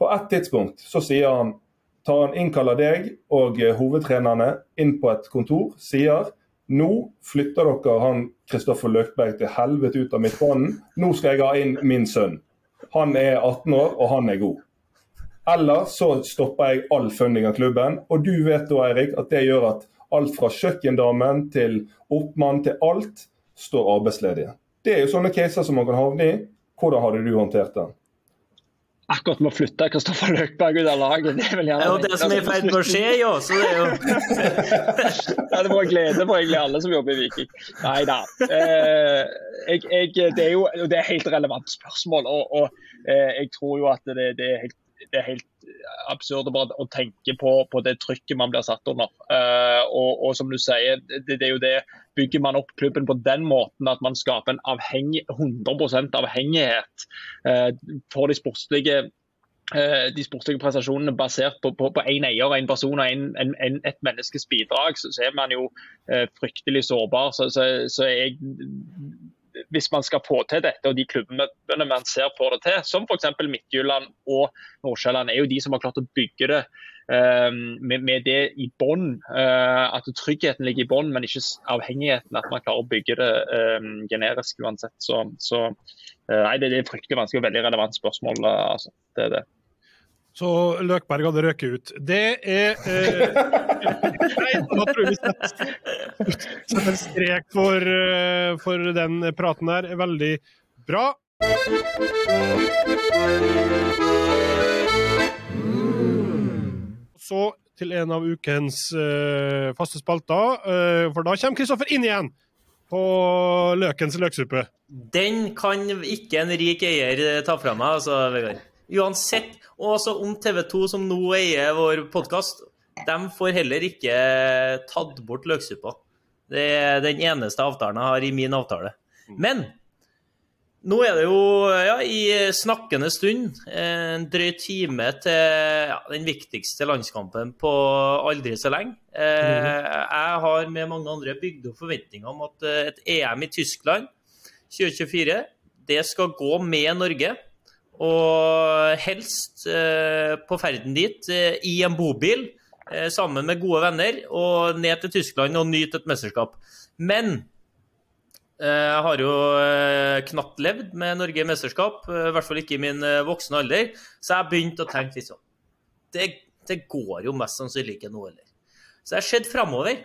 På ett tidspunkt så sier han tar han innkaller deg og hovedtrenerne inn på et kontor, sier nå flytter dere han Kristoffer Løkberg til helvete ut av midtbanen. Nå skal jeg ha inn min sønn. Han er 18 år, og han er god. Eller så stopper jeg all funding av klubben. Og du vet da, Eirik, at det gjør at alt fra kjøkkendamen til oppmann til alt står arbeidsledige. Det er jo sånne caser som man kan havne i. Hvordan hadde du håndtert det? akkurat med å flytte Kristoffer Løkberg ut av laget. Det er vel gjerne det er jo det som er i ferd med å skje, jo. Så det er jo ja, Det må jeg glede for egentlig alle som jobber i Viking. Nei da. Eh, det er jo det er helt relevant spørsmål. Og, og eh, jeg tror jo at det, det, er helt, det er helt absurd å, tenke på, på, det trykket man blir satt under. Uh, og, og, som du sier, det, det, er jo det Bygger man opp klubben på den måten at man skaper en avheng, 100 avhengighet uh, for de sportslige eh, de sportslige prestasjonene basert på, på, på en eier, en person og en, en, en, et menneskes bidrag, så, så er man jo eh, fryktelig sårbar. Så, så, så jeg, hvis man skal få til dette, og de klubbene man ser får det til, som f.eks. Midtjylland og Nordsjælland, er jo de som har klart å bygge det uh, med, med, det i bånn. Uh, at tryggheten ligger i bånn, men ikke avhengigheten. At man klarer å bygge det uh, generisk uansett. Så, så nei, det, er fryktelig vanskelig og veldig relevant spørsmål. altså. Det er det. Så Løkberg hadde røket ut. Det er eh, Nei, da tror jeg vi setter en strek for, uh, for den praten her. Veldig bra. Så til en av ukens eh, faste spalter, eh, for da kommer Kristoffer inn igjen på løkens løksuppe. Den kan ikke en rik eier ta fra meg, altså, Vegard. Uansett. Og altså om TV 2, som nå eier vår podkast, de får heller ikke tatt bort løksuppa. Det er den eneste avtalen jeg har i min avtale. Men nå er det jo ja, i snakkende stund en drøy time til ja, den viktigste landskampen på aldri så lenge. Eh, jeg har med mange andre bygd opp forventninger om at et EM i Tyskland 2024 det skal gå med Norge. Og helst eh, på ferden dit eh, i en bobil eh, sammen med gode venner og ned til Tyskland og nyte et mesterskap. Men jeg har jo knapt levd med Norge i mesterskap, i hvert fall ikke i min voksne alder, så jeg har begynt å tenke litt sånn det, det, går jo mest sannsynlig ikke nå heller. Så jeg har sett framover.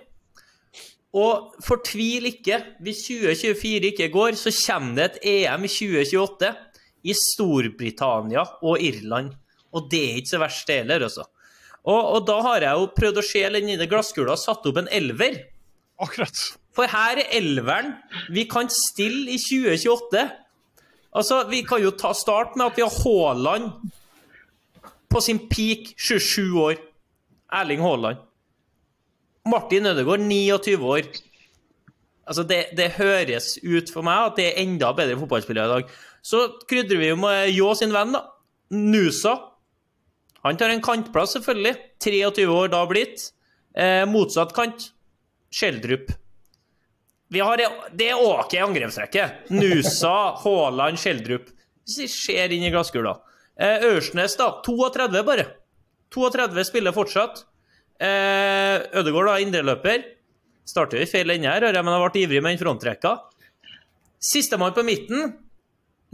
Og fortvil ikke. Hvis 2024 ikke går, så kommer det et EM i 2028 i Storbritannia og Irland. Og det er ikke så verst, det heller, altså. Og, og, da har jeg jo prøvd å se den i glasskula og satt opp en elver. Akkurat. For her er elveren vi kan stille i 2028. Altså, Vi kan jo ta start med at vi har Haaland på sin peak 27 år. Erling Haaland. Martin Ødegaard 29 år. Altså, det, det, høres ut for meg at det er enda bedre fotballspillere i dag. Så krydrer vi jo med Ljå sin venn, da. Nusa. Han tar en kantplass, selvfølgelig. 23 år da blitt. Eh, motsatt kant. Skjeldrup. Vi har, det er OK angrepsrekke. Nusa, Haaland, Skjeldrup. Ser inn i glasskula. Eh, Ørsnes, da. 32 bare. 32 spiller fortsatt. Eh, Ødegaard, da, indreløper. Starter i feil ende her, men har vært ivrig med den frontrekka. Sistemann på midten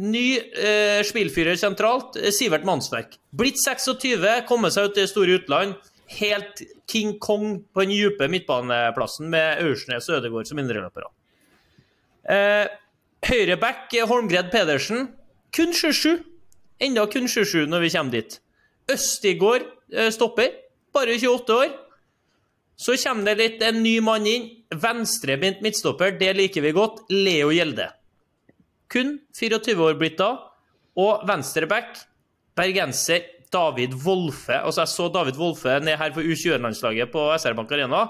Ny eh, spillfyrer sentralt, eh, Sivert Mannsverk. Blitt 26, kommet seg ut til store utland. Helt King Kong på den dype midtbaneplassen med Aursnes og Ødegaard som indreløpere. Eh, Høyreback eh, Holmgred Pedersen, kun 27. Enda kun 27 når vi kommer dit. Østigård eh, stopper, bare 28 år. Så kommer det litt en ny mann inn. Venstrebeint midtstopper, det liker vi godt. Leo Gjelde. Kun 24 år blitt da. Og venstreback, bergenser David Wolfe. Altså, jeg så David Wolfe ned her for U21-landslaget på SR Bank Arena.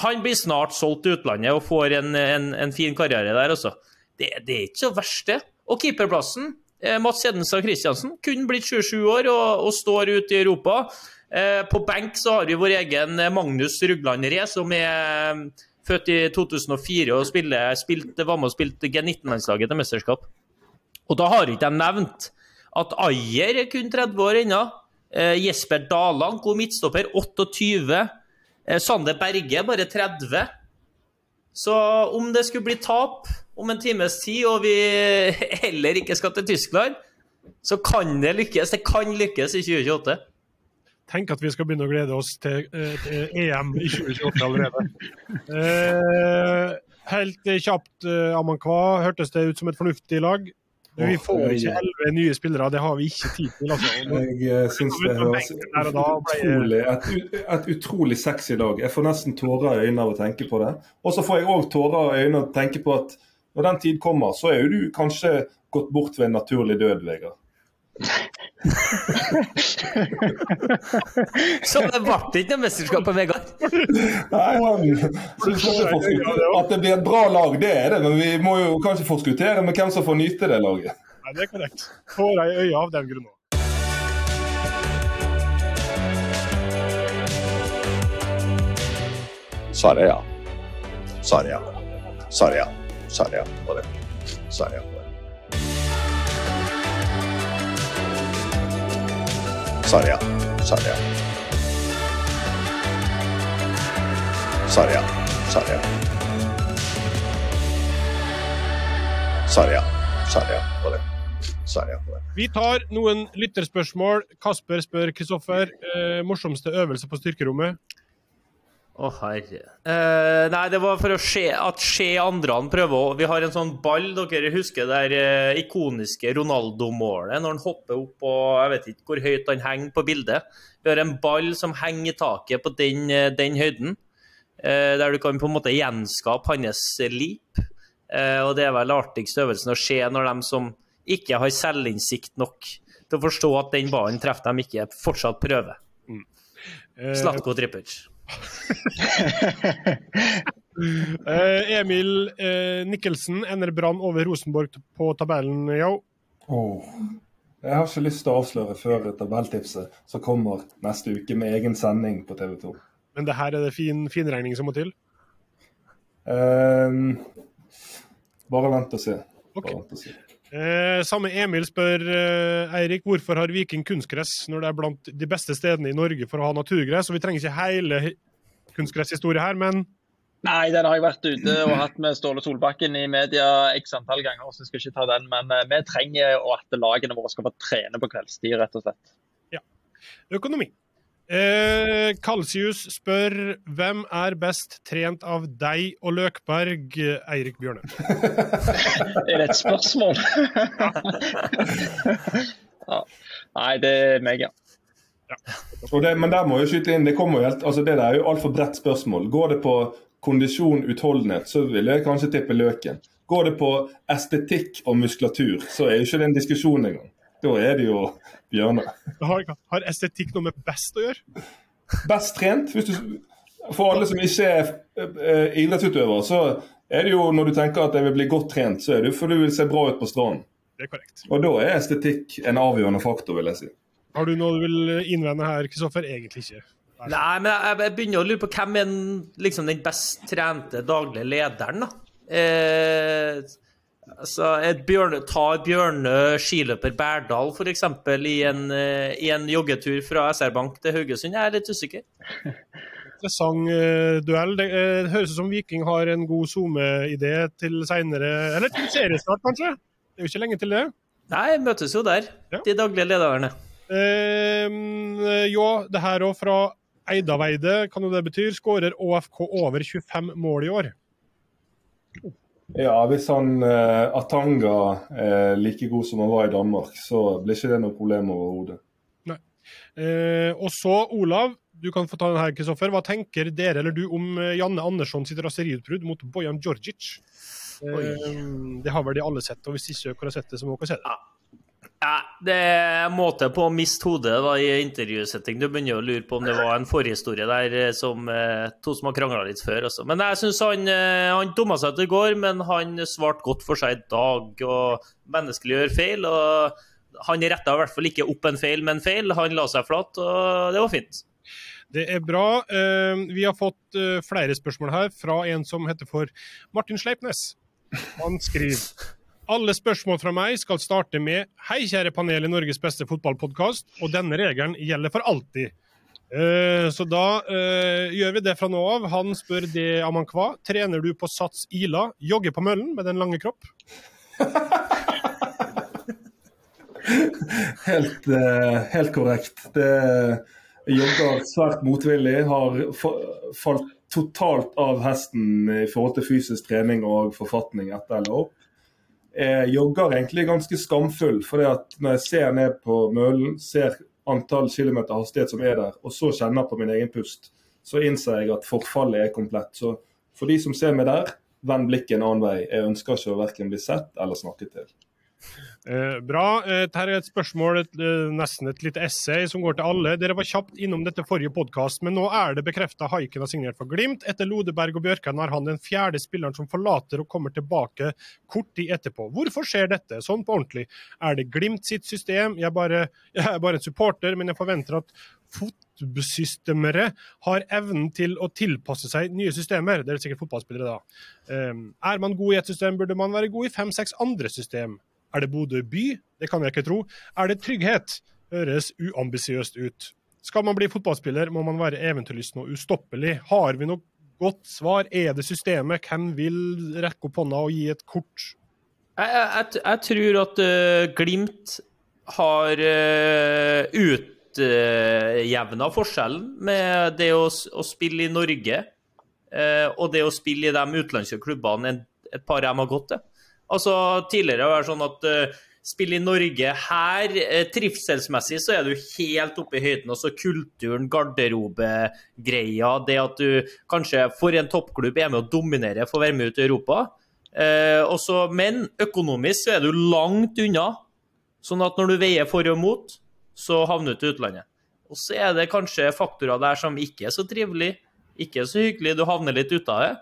Han blir snart solgt til utlandet og får en, en, en fin karriere der, altså. Det, det, er ikke så verst, det. Og keeperplassen, eh, Mats Hedenstad Christiansen, kun blitt 27 år og, og står ute i Europa. Eh, på benk så har vi vår egen Magnus Rugland Re, som er født i 2004 og spille, spilt, var med og spilte G19-landslaget til mesterskap. Og da har ikke de nevnt at Ajer er kun 30 år ennå. Eh, Jesper Daland, god midtstopper, 28. Eh, Sander Berge, bare 30. Så om det skulle bli tap om en times tid, og vi heller ikke skal til Tyskland, så kan det lykkes. Det kan lykkes i 2028. Tenk at vi skal begynne å glede oss til, eh, til EM i 2028 allerede. Eh, helt kjapt, eh, Amankwa. Hørtes det ut som et fornuftig lag? Vi får ikke elleve nye spillere, det har vi ikke tid til. Altså. Jeg eh, syns det høres utrolig, et, et, utrolig sexy lag. Jeg får nesten tårer i øynene av å tenke på det. Og så får jeg òg tårer i øynene av å tenke på at når den tid kommer, så er jo du kanskje gått bort ved en naturlig død, Vegard. så det ble ikke noe mesterskap på Vegard? Nei, han syns at det blir et bra lag, det er det. Men vi må jo kanskje forskuttere med hvem som får nyte det laget. Nei, det er korrekt. Tårer i øye av den grunn òg. Saraya. Saraya. Saraya. Saraya. Saraya. Ja. Sarja. Sarja. Sarja. Svaret er på det. Vi tar noen lytterspørsmål. Kasper spør Kristoffer eh, morsomste øvelse på styrkerommet. Å, herre. Eh, nei, det var for å se at se han prøver å Vi har en sånn ball, dere husker det der eh, ikoniske Ronaldo-målet, når han hopper opp og Jeg vet ikke hvor høyt han henger på bildet. Vi har en ball som henger i taket på den, eh, den høyden, eh, der du kan på en måte gjenskape hans leap. Eh, og det er vel artigste øvelsen å se når de som ikke har selvinnsikt nok til å forstå at den ballen treffer dem ikke, fortsatt prøver. Eh, Slatko Tripic. eh, Emil eh, Nikkelsen ender Brann over Rosenborg på tabellen, yo. Oh. Jeg har ikke lyst til å avsløre før tabelltipset som kommer neste uke med egen sending på TV 2. Men det her er det fin finregning som må til. Ehm, bare vent og se. Okay. Bare vent og se. Eh, samme Emil spør eh, Eirik hvorfor har Viking kunstgress når det er blant de beste stedene i Norge for å ha naturgress. Og vi trenger ikke hele hi- kunstgresshistorie her, men Nei, den har jeg vært ute og hatt med Ståle Solbakken i media x antall ganger, så jeg skal ikke ta den. Men eh, vi trenger at lagene våre skal få trene på kveldstid, rett og slett. økonomi. Eh, Kalsius spør hvem er best trent av deg og Løkberg, Eirik Bjørne? Er det et spørsmål? ja. Nei, det er meg, ja. Og det, men der må jeg skyte inn, det kommer jo helt, altså det der er jo altfor bredt spørsmål. Går det på kondisjon, utholdenhet, så vil jeg kanskje tippe Løken. Går det på estetikk og muskulatur, så er jo ikke det en diskusjon engang. Da er det jo Bjørne. Har, har estetikk noe med best å gjøre? Best trent, hvis du, for alle som ikke er uh, idrettsutøver, så er det jo når du tenker at jeg vil bli godt trent, så er det jo fordi du vil se bra ut på stranden. Det er korrekt. Og da er estetikk en avgjørende faktor, vil jeg si. Har du noe du vil innvende her, Kristoffer? Egentlig ikke. Nei, men jeg, jeg begynner å lure på hvem er den, liksom, den best trente daglige lederen, da? Eh, altså, et Bjørne, ta Bjørne skiløper Berdal f.eks. I, en, eh, i en joggetur fra SR-Bank til Haugesund? Jeg er litt usikker. Interessant eh, duell. Det det høres ut som Viking har en god SoMe-idé til seinere Eller til seriestart, kanskje? Det er jo ikke lenge til det. Nei, møtes jo der, Ja. de daglige lederne. Eh, ja, det her òg fra Eidaveide, kan jo det betyr. Skårer ÅFK over 25 mål i år. Ja, hvis han eh, Atanga er like god som han var i Danmark, så blir ikke det noe problem overhodet. Eh, og så, Olav, du kan få ta den her, Kristoffer. Hva tenker dere eller du om eh, Janne Andersson sitt raseriutbrudd mot Bojan Djordjic? Eh, det har vel de alle sett, og hvis ikke hvor har sett det, så må dere se det. Ja, det er måte på å miste hodet da, i intervjusetting. Du begynner å lure på om det var en forhistorie der eh, som eh, to som har krangla litt før. Også. Men jeg syns han, eh, han dumma seg ut i går, men han svarte godt for seg i dag. og Menneskelig gjør feil. og Han retta i hvert fall ikke opp en feil med en feil. Han la seg flat, og det var fint. Det er bra. Vi har fått flere spørsmål her fra en som heter for Martin Sleipnes. Han skriver alle spørsmål fra meg skal starte med Hei, kjære panel i Norges beste fotballpodkast, og denne regelen gjelder for alltid. Uh, så da uh, gjør vi det fra nå av. Han spør det Amankwa. Trener du på Sats Ila? Jogger på møllen med den lange kropp? Helt, uh, helt korrekt. Det jogger svært motvillig. Har falt totalt av hesten i forhold til fysisk trening og forfatning etter opp. Jeg jogger egentlig ganske skamfull, for når jeg ser ned på mølen, ser antall kilometer hastighet som er der, og så kjenner på min egen pust, så innser jeg at forfallet er komplett. Så for de som ser meg der, vend blikket en annen vei. Jeg ønsker ikke å verken bli sett eller snakket til. Eh, bra. Eh, Dette er et spørsmål, et, eh, nesten et lite essay, som går til alle. Dere var kjapt innom dette forrige podkast, men nå er det bekrefta Haiken har signert for Glimt. Etter Lodeberg og Bjørkan er han den fjerde spilleren som forlater og kommer tilbake kort tid etterpå. Hvorfor skjer dette sånn på ordentlig? Er det Glimt sitt system? Jeg, bare, jeg er bare en supporter, men jeg forventer at fotballsystemere har evnen til å tilpasse seg nye systemer. Det er sikkert fotballspillere, da. Um, er man god i ett system, burde man være god i fem-seks andre system. Er det Bodø by? Det kan jeg ikke tro. Er det trygghet? Høres uambisiøst ut. Skal man bli fotballspiller, må man være eventyrlysten og ustoppelig. Har vi noe godt svar? Er det systemet? Hvem vil rekke opp hånda og gi et kort? Jeg, jeg, jeg tror at uh, Glimt har uh, utjevna uh, forskjellen med det å, å, spille i Norge uh, og det å spille i de utenlandske klubbene et par dem har gått til. Altså, Tidligere har det sånn at uh, spill i Norge her, uh, trivselsmessig så er du helt oppe i høyden. Også kulturen, garderobegreia, det at du kanskje for en toppklubb er med å dominere, får være med ut i Europa. Uh, også, men økonomisk så er du langt unna. Sånn at når du veier for og mot, så havner du til utlandet. Og så er det kanskje faktorer der som ikke er så trivelig, ikke er så hyggelig, du havner litt ut av det.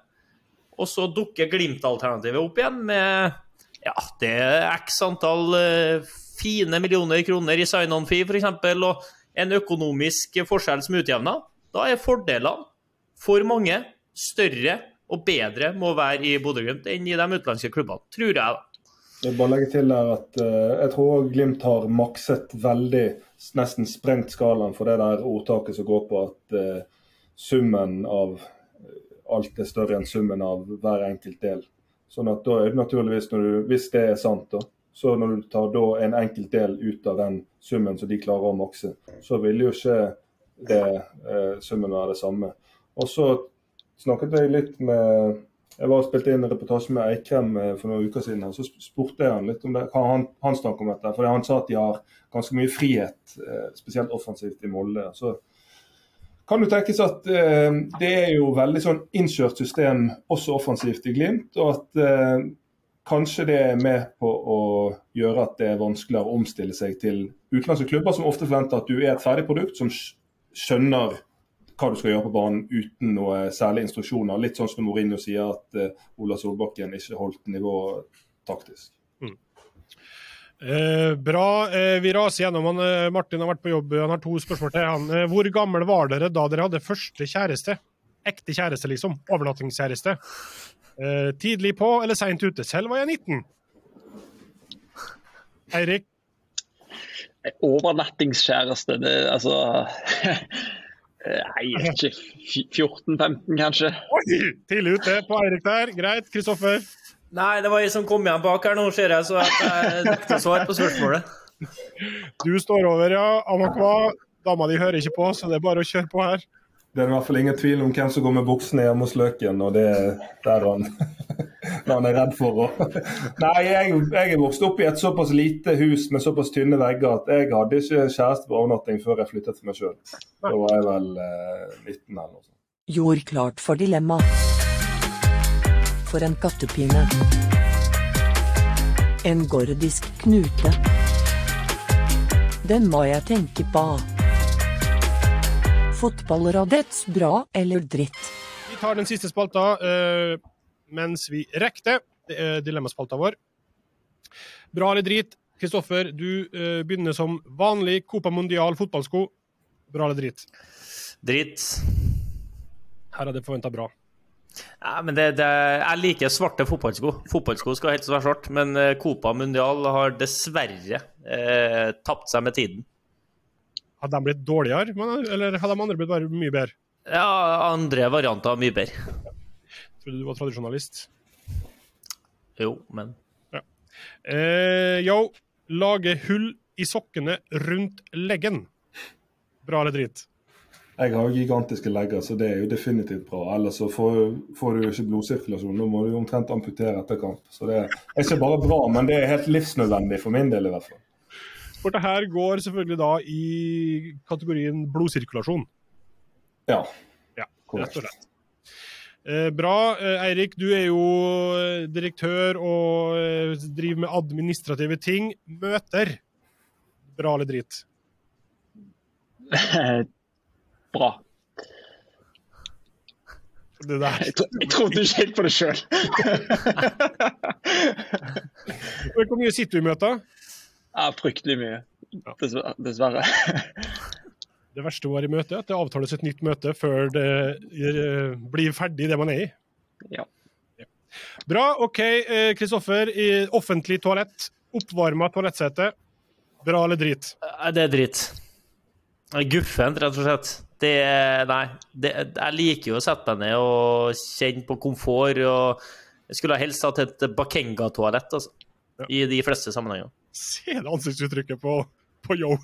Og så dukker Glimt-alternativet opp igjen med ja, det er x antall uh, fine millioner kroner i sign-on-fee f.eks. og en økonomisk forskjell som utjevna. Da er fordelene for mange større og bedre må være i Bodø-Glimt enn i de utenlandske klubbene, tror jeg. da. Jeg bare legger til der at uh, jeg tror Glimt har makset veldig, nesten sprengt skalaen for det der ordtaket som går på at uh, summen av alt er større enn summen av hver enkelt del. Sånn at da er det naturligvis, du, hvis det er sant, da, så når du tar da en enkelt del ut av den summen som de klarer å makse, så vil jo ikke det eh, summen være det samme. Og så snakket jeg litt med Jeg var og spilte inn en reportasje med Eikrem eh, for noen uker siden. Så spurte jeg han litt om det, hva han, han snakket om dette. For han sa at de har ganske mye frihet, eh, spesielt offensivt i Molde. Så kan jo tenkes at eh, det er jo veldig sånn innkjørt system også offensivt i Glimt. og at eh, Kanskje det er med på å gjøre at det er vanskeligere å omstille seg til utenlandske klubber som ofte forventer at du er et ferdig produkt som skjønner hva du skal gjøre på banen uten noe særlige instruksjoner. Litt sånn som Mourinho sier at eh, Ola Solbakken ikke holdt nivået taktisk. Mm. Eh, bra. Eh, vi raser gjennom. Han, eh, Martin har vært på jobb, han har to spørsmål til. han. Eh, hvor gammel var dere da dere hadde første kjæreste? Ekte kjæreste, liksom. Overnattingskjæreste. Eh, tidlig på eller seint ute? Selv var jeg 19. Eirik? Overnattingskjæreste, det altså Nei, ikke 14-15, kanskje. Oi! Tidlig ute på Eirik der. Greit. Kristoffer? Nei, det var jeg som kom igjen bak her nå, ser jeg, så jeg nekter svar på spørsmålet. Du står over, ja. Amakwa, dama di hører ikke på, så det er bare å kjøre på her. Det er i hvert fall ingen tvil om hvem som går med buksene hjemme hos Løken, og det er der han, han er redd for å Nei, jeg, jeg er vokst opp i et såpass lite hus med såpass tynne vegger at jeg hadde ikke kjæreste på overnatting før jeg flyttet til meg sjøl. Da var jeg vel eh, 19 eller noe sånt. Gjord klart for dilemma for en kattepine. En gordisk knute. Den må jeg tenke på. Fotballrådets bra eller dritt? Vi tar den siste spalta uh, mens vi rekker det. Det er dilemmaspalta vår. Bra eller drit? Kristoffer, du uh, begynner som vanlig Copa Mondial fotballsko. Bra eller drit? Drit. Her hadde jeg forventa bra. Ja, men det, det, jeg liker svarte fotballsko. Fotballsko skal helst være svart, men eh, Copa Mundial har dessverre eh, tapt seg med tiden. Hadde de blitt dårligere, eller hadde de andre blitt bare mye bedre? Ja, andre varianter mye bedre. Trodde du var tradisjonalist? Jo, men ja. eh, Yo, lage hull i sokkene rundt leggen. Bra eller drit? Jeg har jo gigantiske legger, så det er jo definitivt bra. Ellers så får, får du jo ikke blodsirkulasjon. Da må du jo omtrent amputere etter kamp. Så det er ikke bare bra, men det er helt livsnødvendig for min del i hvert fall. For det her går selvfølgelig da i kategorien blodsirkulasjon. Ja. ja rett og slett. Eh, bra. Eh, Eirik, du er jo eh, direktør og eh, driver med administrative ting. Møter. Bra eller drit? bra. Jeg, tro, jeg trodde ikke helt på det sjøl. Hvor mye sitter du i møter? Ja, fryktelig mye. Dessverre. Det verste å være i møtet, at det avtales et nytt møte før det eh, blir ferdig det man er i. Ja. Bra. OK, eh, Kristoffer. i offentlig toalett. Oppvarma toalettsete. Bra eller drit? Det er drit. Det er Guffent, rett og slett. Det Nei. Det, jeg liker jo å sette meg ned og kjenne på komfort. og Jeg skulle helst hatt et Bakenga-toalett, altså. I de fleste sammenhenger. Se det ansiktsuttrykket på, på yo.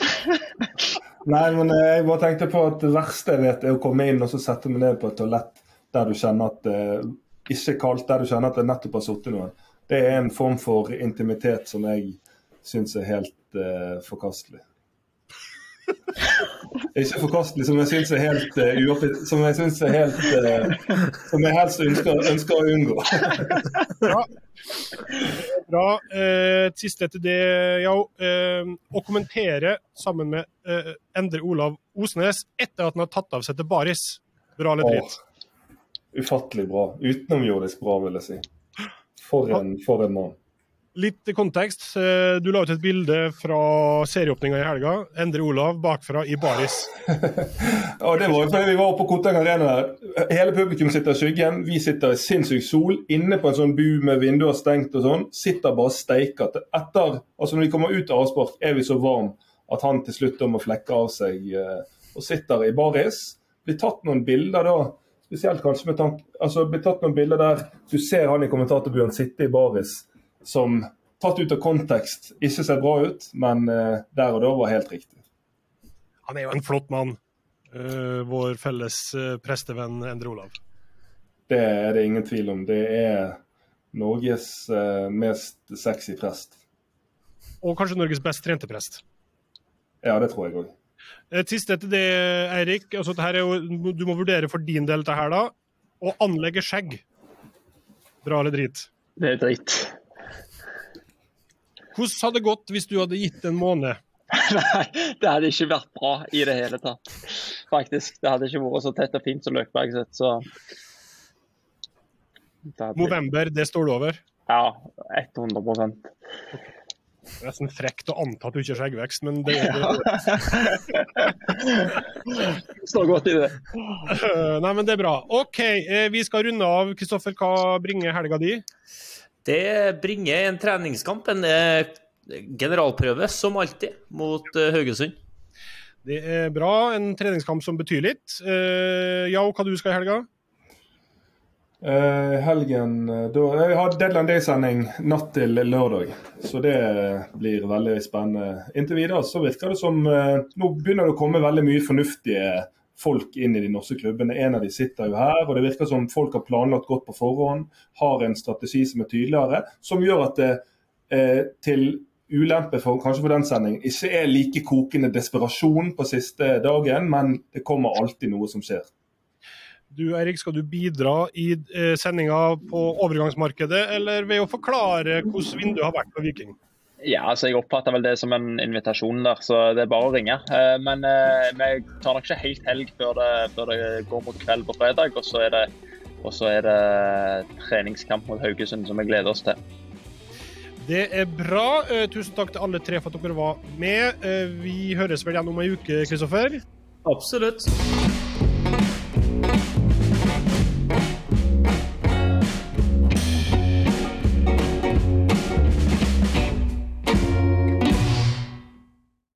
Nei, men eh, jeg bare tenkte på at det verste jeg vet, er å komme inn og så sette meg ned på et toalett der du kjenner at det ikke kaldt, der du kjenner at det nettopp har sittet noen. Det er en form for intimitet som jeg syns er helt eh, forkastelig. Ikke forkastelig, som jeg syns er helt uh, uoppgitt, Som jeg synes er helt uh, Som jeg helst ønsker, ønsker å unngå. Bra. Bra. Uh, siste til det, ja. Eh, å kommentere sammen med eh, Endre Olav Osnes etter at han har tatt av seg til baris. Bra eller dritt? Ufattelig bra. Utenomjordisk bra, vil jeg si. For en, for en mann. Litt kontekst. Eh, Du la ut et bilde fra serieåpninga i helga. Endre Olav bakfra i baris. Og det var jo fordi vi var på Koteng Arena. Hele publikum sitter i skyggen. Vi sitter i sinnssyk sol inne på en sånn bu med vinduer stengt og sånn. Sitter bare steiket. Etter, altså Når vi kommer ut av avspark, er vi så varm at han til slutt må flekke av seg eh, og sitter i baris. Blir tatt noen bilder da, spesielt kanskje med tanke altså blir tatt noen bilder der du ser han i kommentatorbuen sitte i baris som tatt ut av kontekst ikke ser bra ut, men eh, der og da var helt riktig. Han er jo en flott mann. Eh, vår felles eh, prestevenn Endre Olav. Det er det ingen tvil om. Det er Norges mest sexy prest. Og kanskje Norges best trente prest. Ja, det tror jeg òg. Et siste til det, Eirik. Altså, jo, du må vurdere for din del dette her, da. Å anlegge skjegg. Bra eller drit? Det er dritt. Hvordan hadde det gått hvis du hadde gitt en måned? Nei, det hadde ikke vært bra i det hele tatt. Faktisk. Det hadde ikke vært så tett og fint som Løkberg sitt, så Det November, det står du over? Ja, 100% Det er nesten frekt å anta at du ikke har skjeggvekst, men det, det Står godt i det. Nei, men det er bra. OK, eh, vi skal runde av. Kristoffer, hva bringer helga di? Det bringer en treningskamp, en eh, generalprøve, som alltid, mot eh, Haugesund. Det er bra. En treningskamp som betyr litt. Uh, Ja, hva du skal i helga? Uh, helgen eh, da, Jeg har Deadland Day-sending natt til lørdag, så det blir veldig spennende. Inntil videre så virker det som uh, Nå begynner det å komme veldig mye fornuftige folk inn i de norske klubbene. En av de sitter jo her, og det virker som folk har planlagt godt på forhånd. Har en strategi som er tydeligere, som gjør at det eh, til ulempe for kanskje for den sendingen ikke er like kokende desperasjon på siste dagen, men det kommer alltid noe som skjer. Du Eirik, skal du bidra i eh, sendinga på overgangsmarkedet, eller ved å forklare hvordan vinduet har vært på Viking? Ja, altså Jeg oppfatter vel det som en invitasjon der, så det er bare å ringe. Eh, Men eh, vi tar nok ikke helt helg før det, før det går mot kveld på fredag. Og så er det, og så er det treningskamp mot Haugesund som vi gleder oss til. Det er bra. Eh, tusen takk til alle tre for at dere var med. Vi høres vel igjen om ei uke, Kristoffer? Absolutt.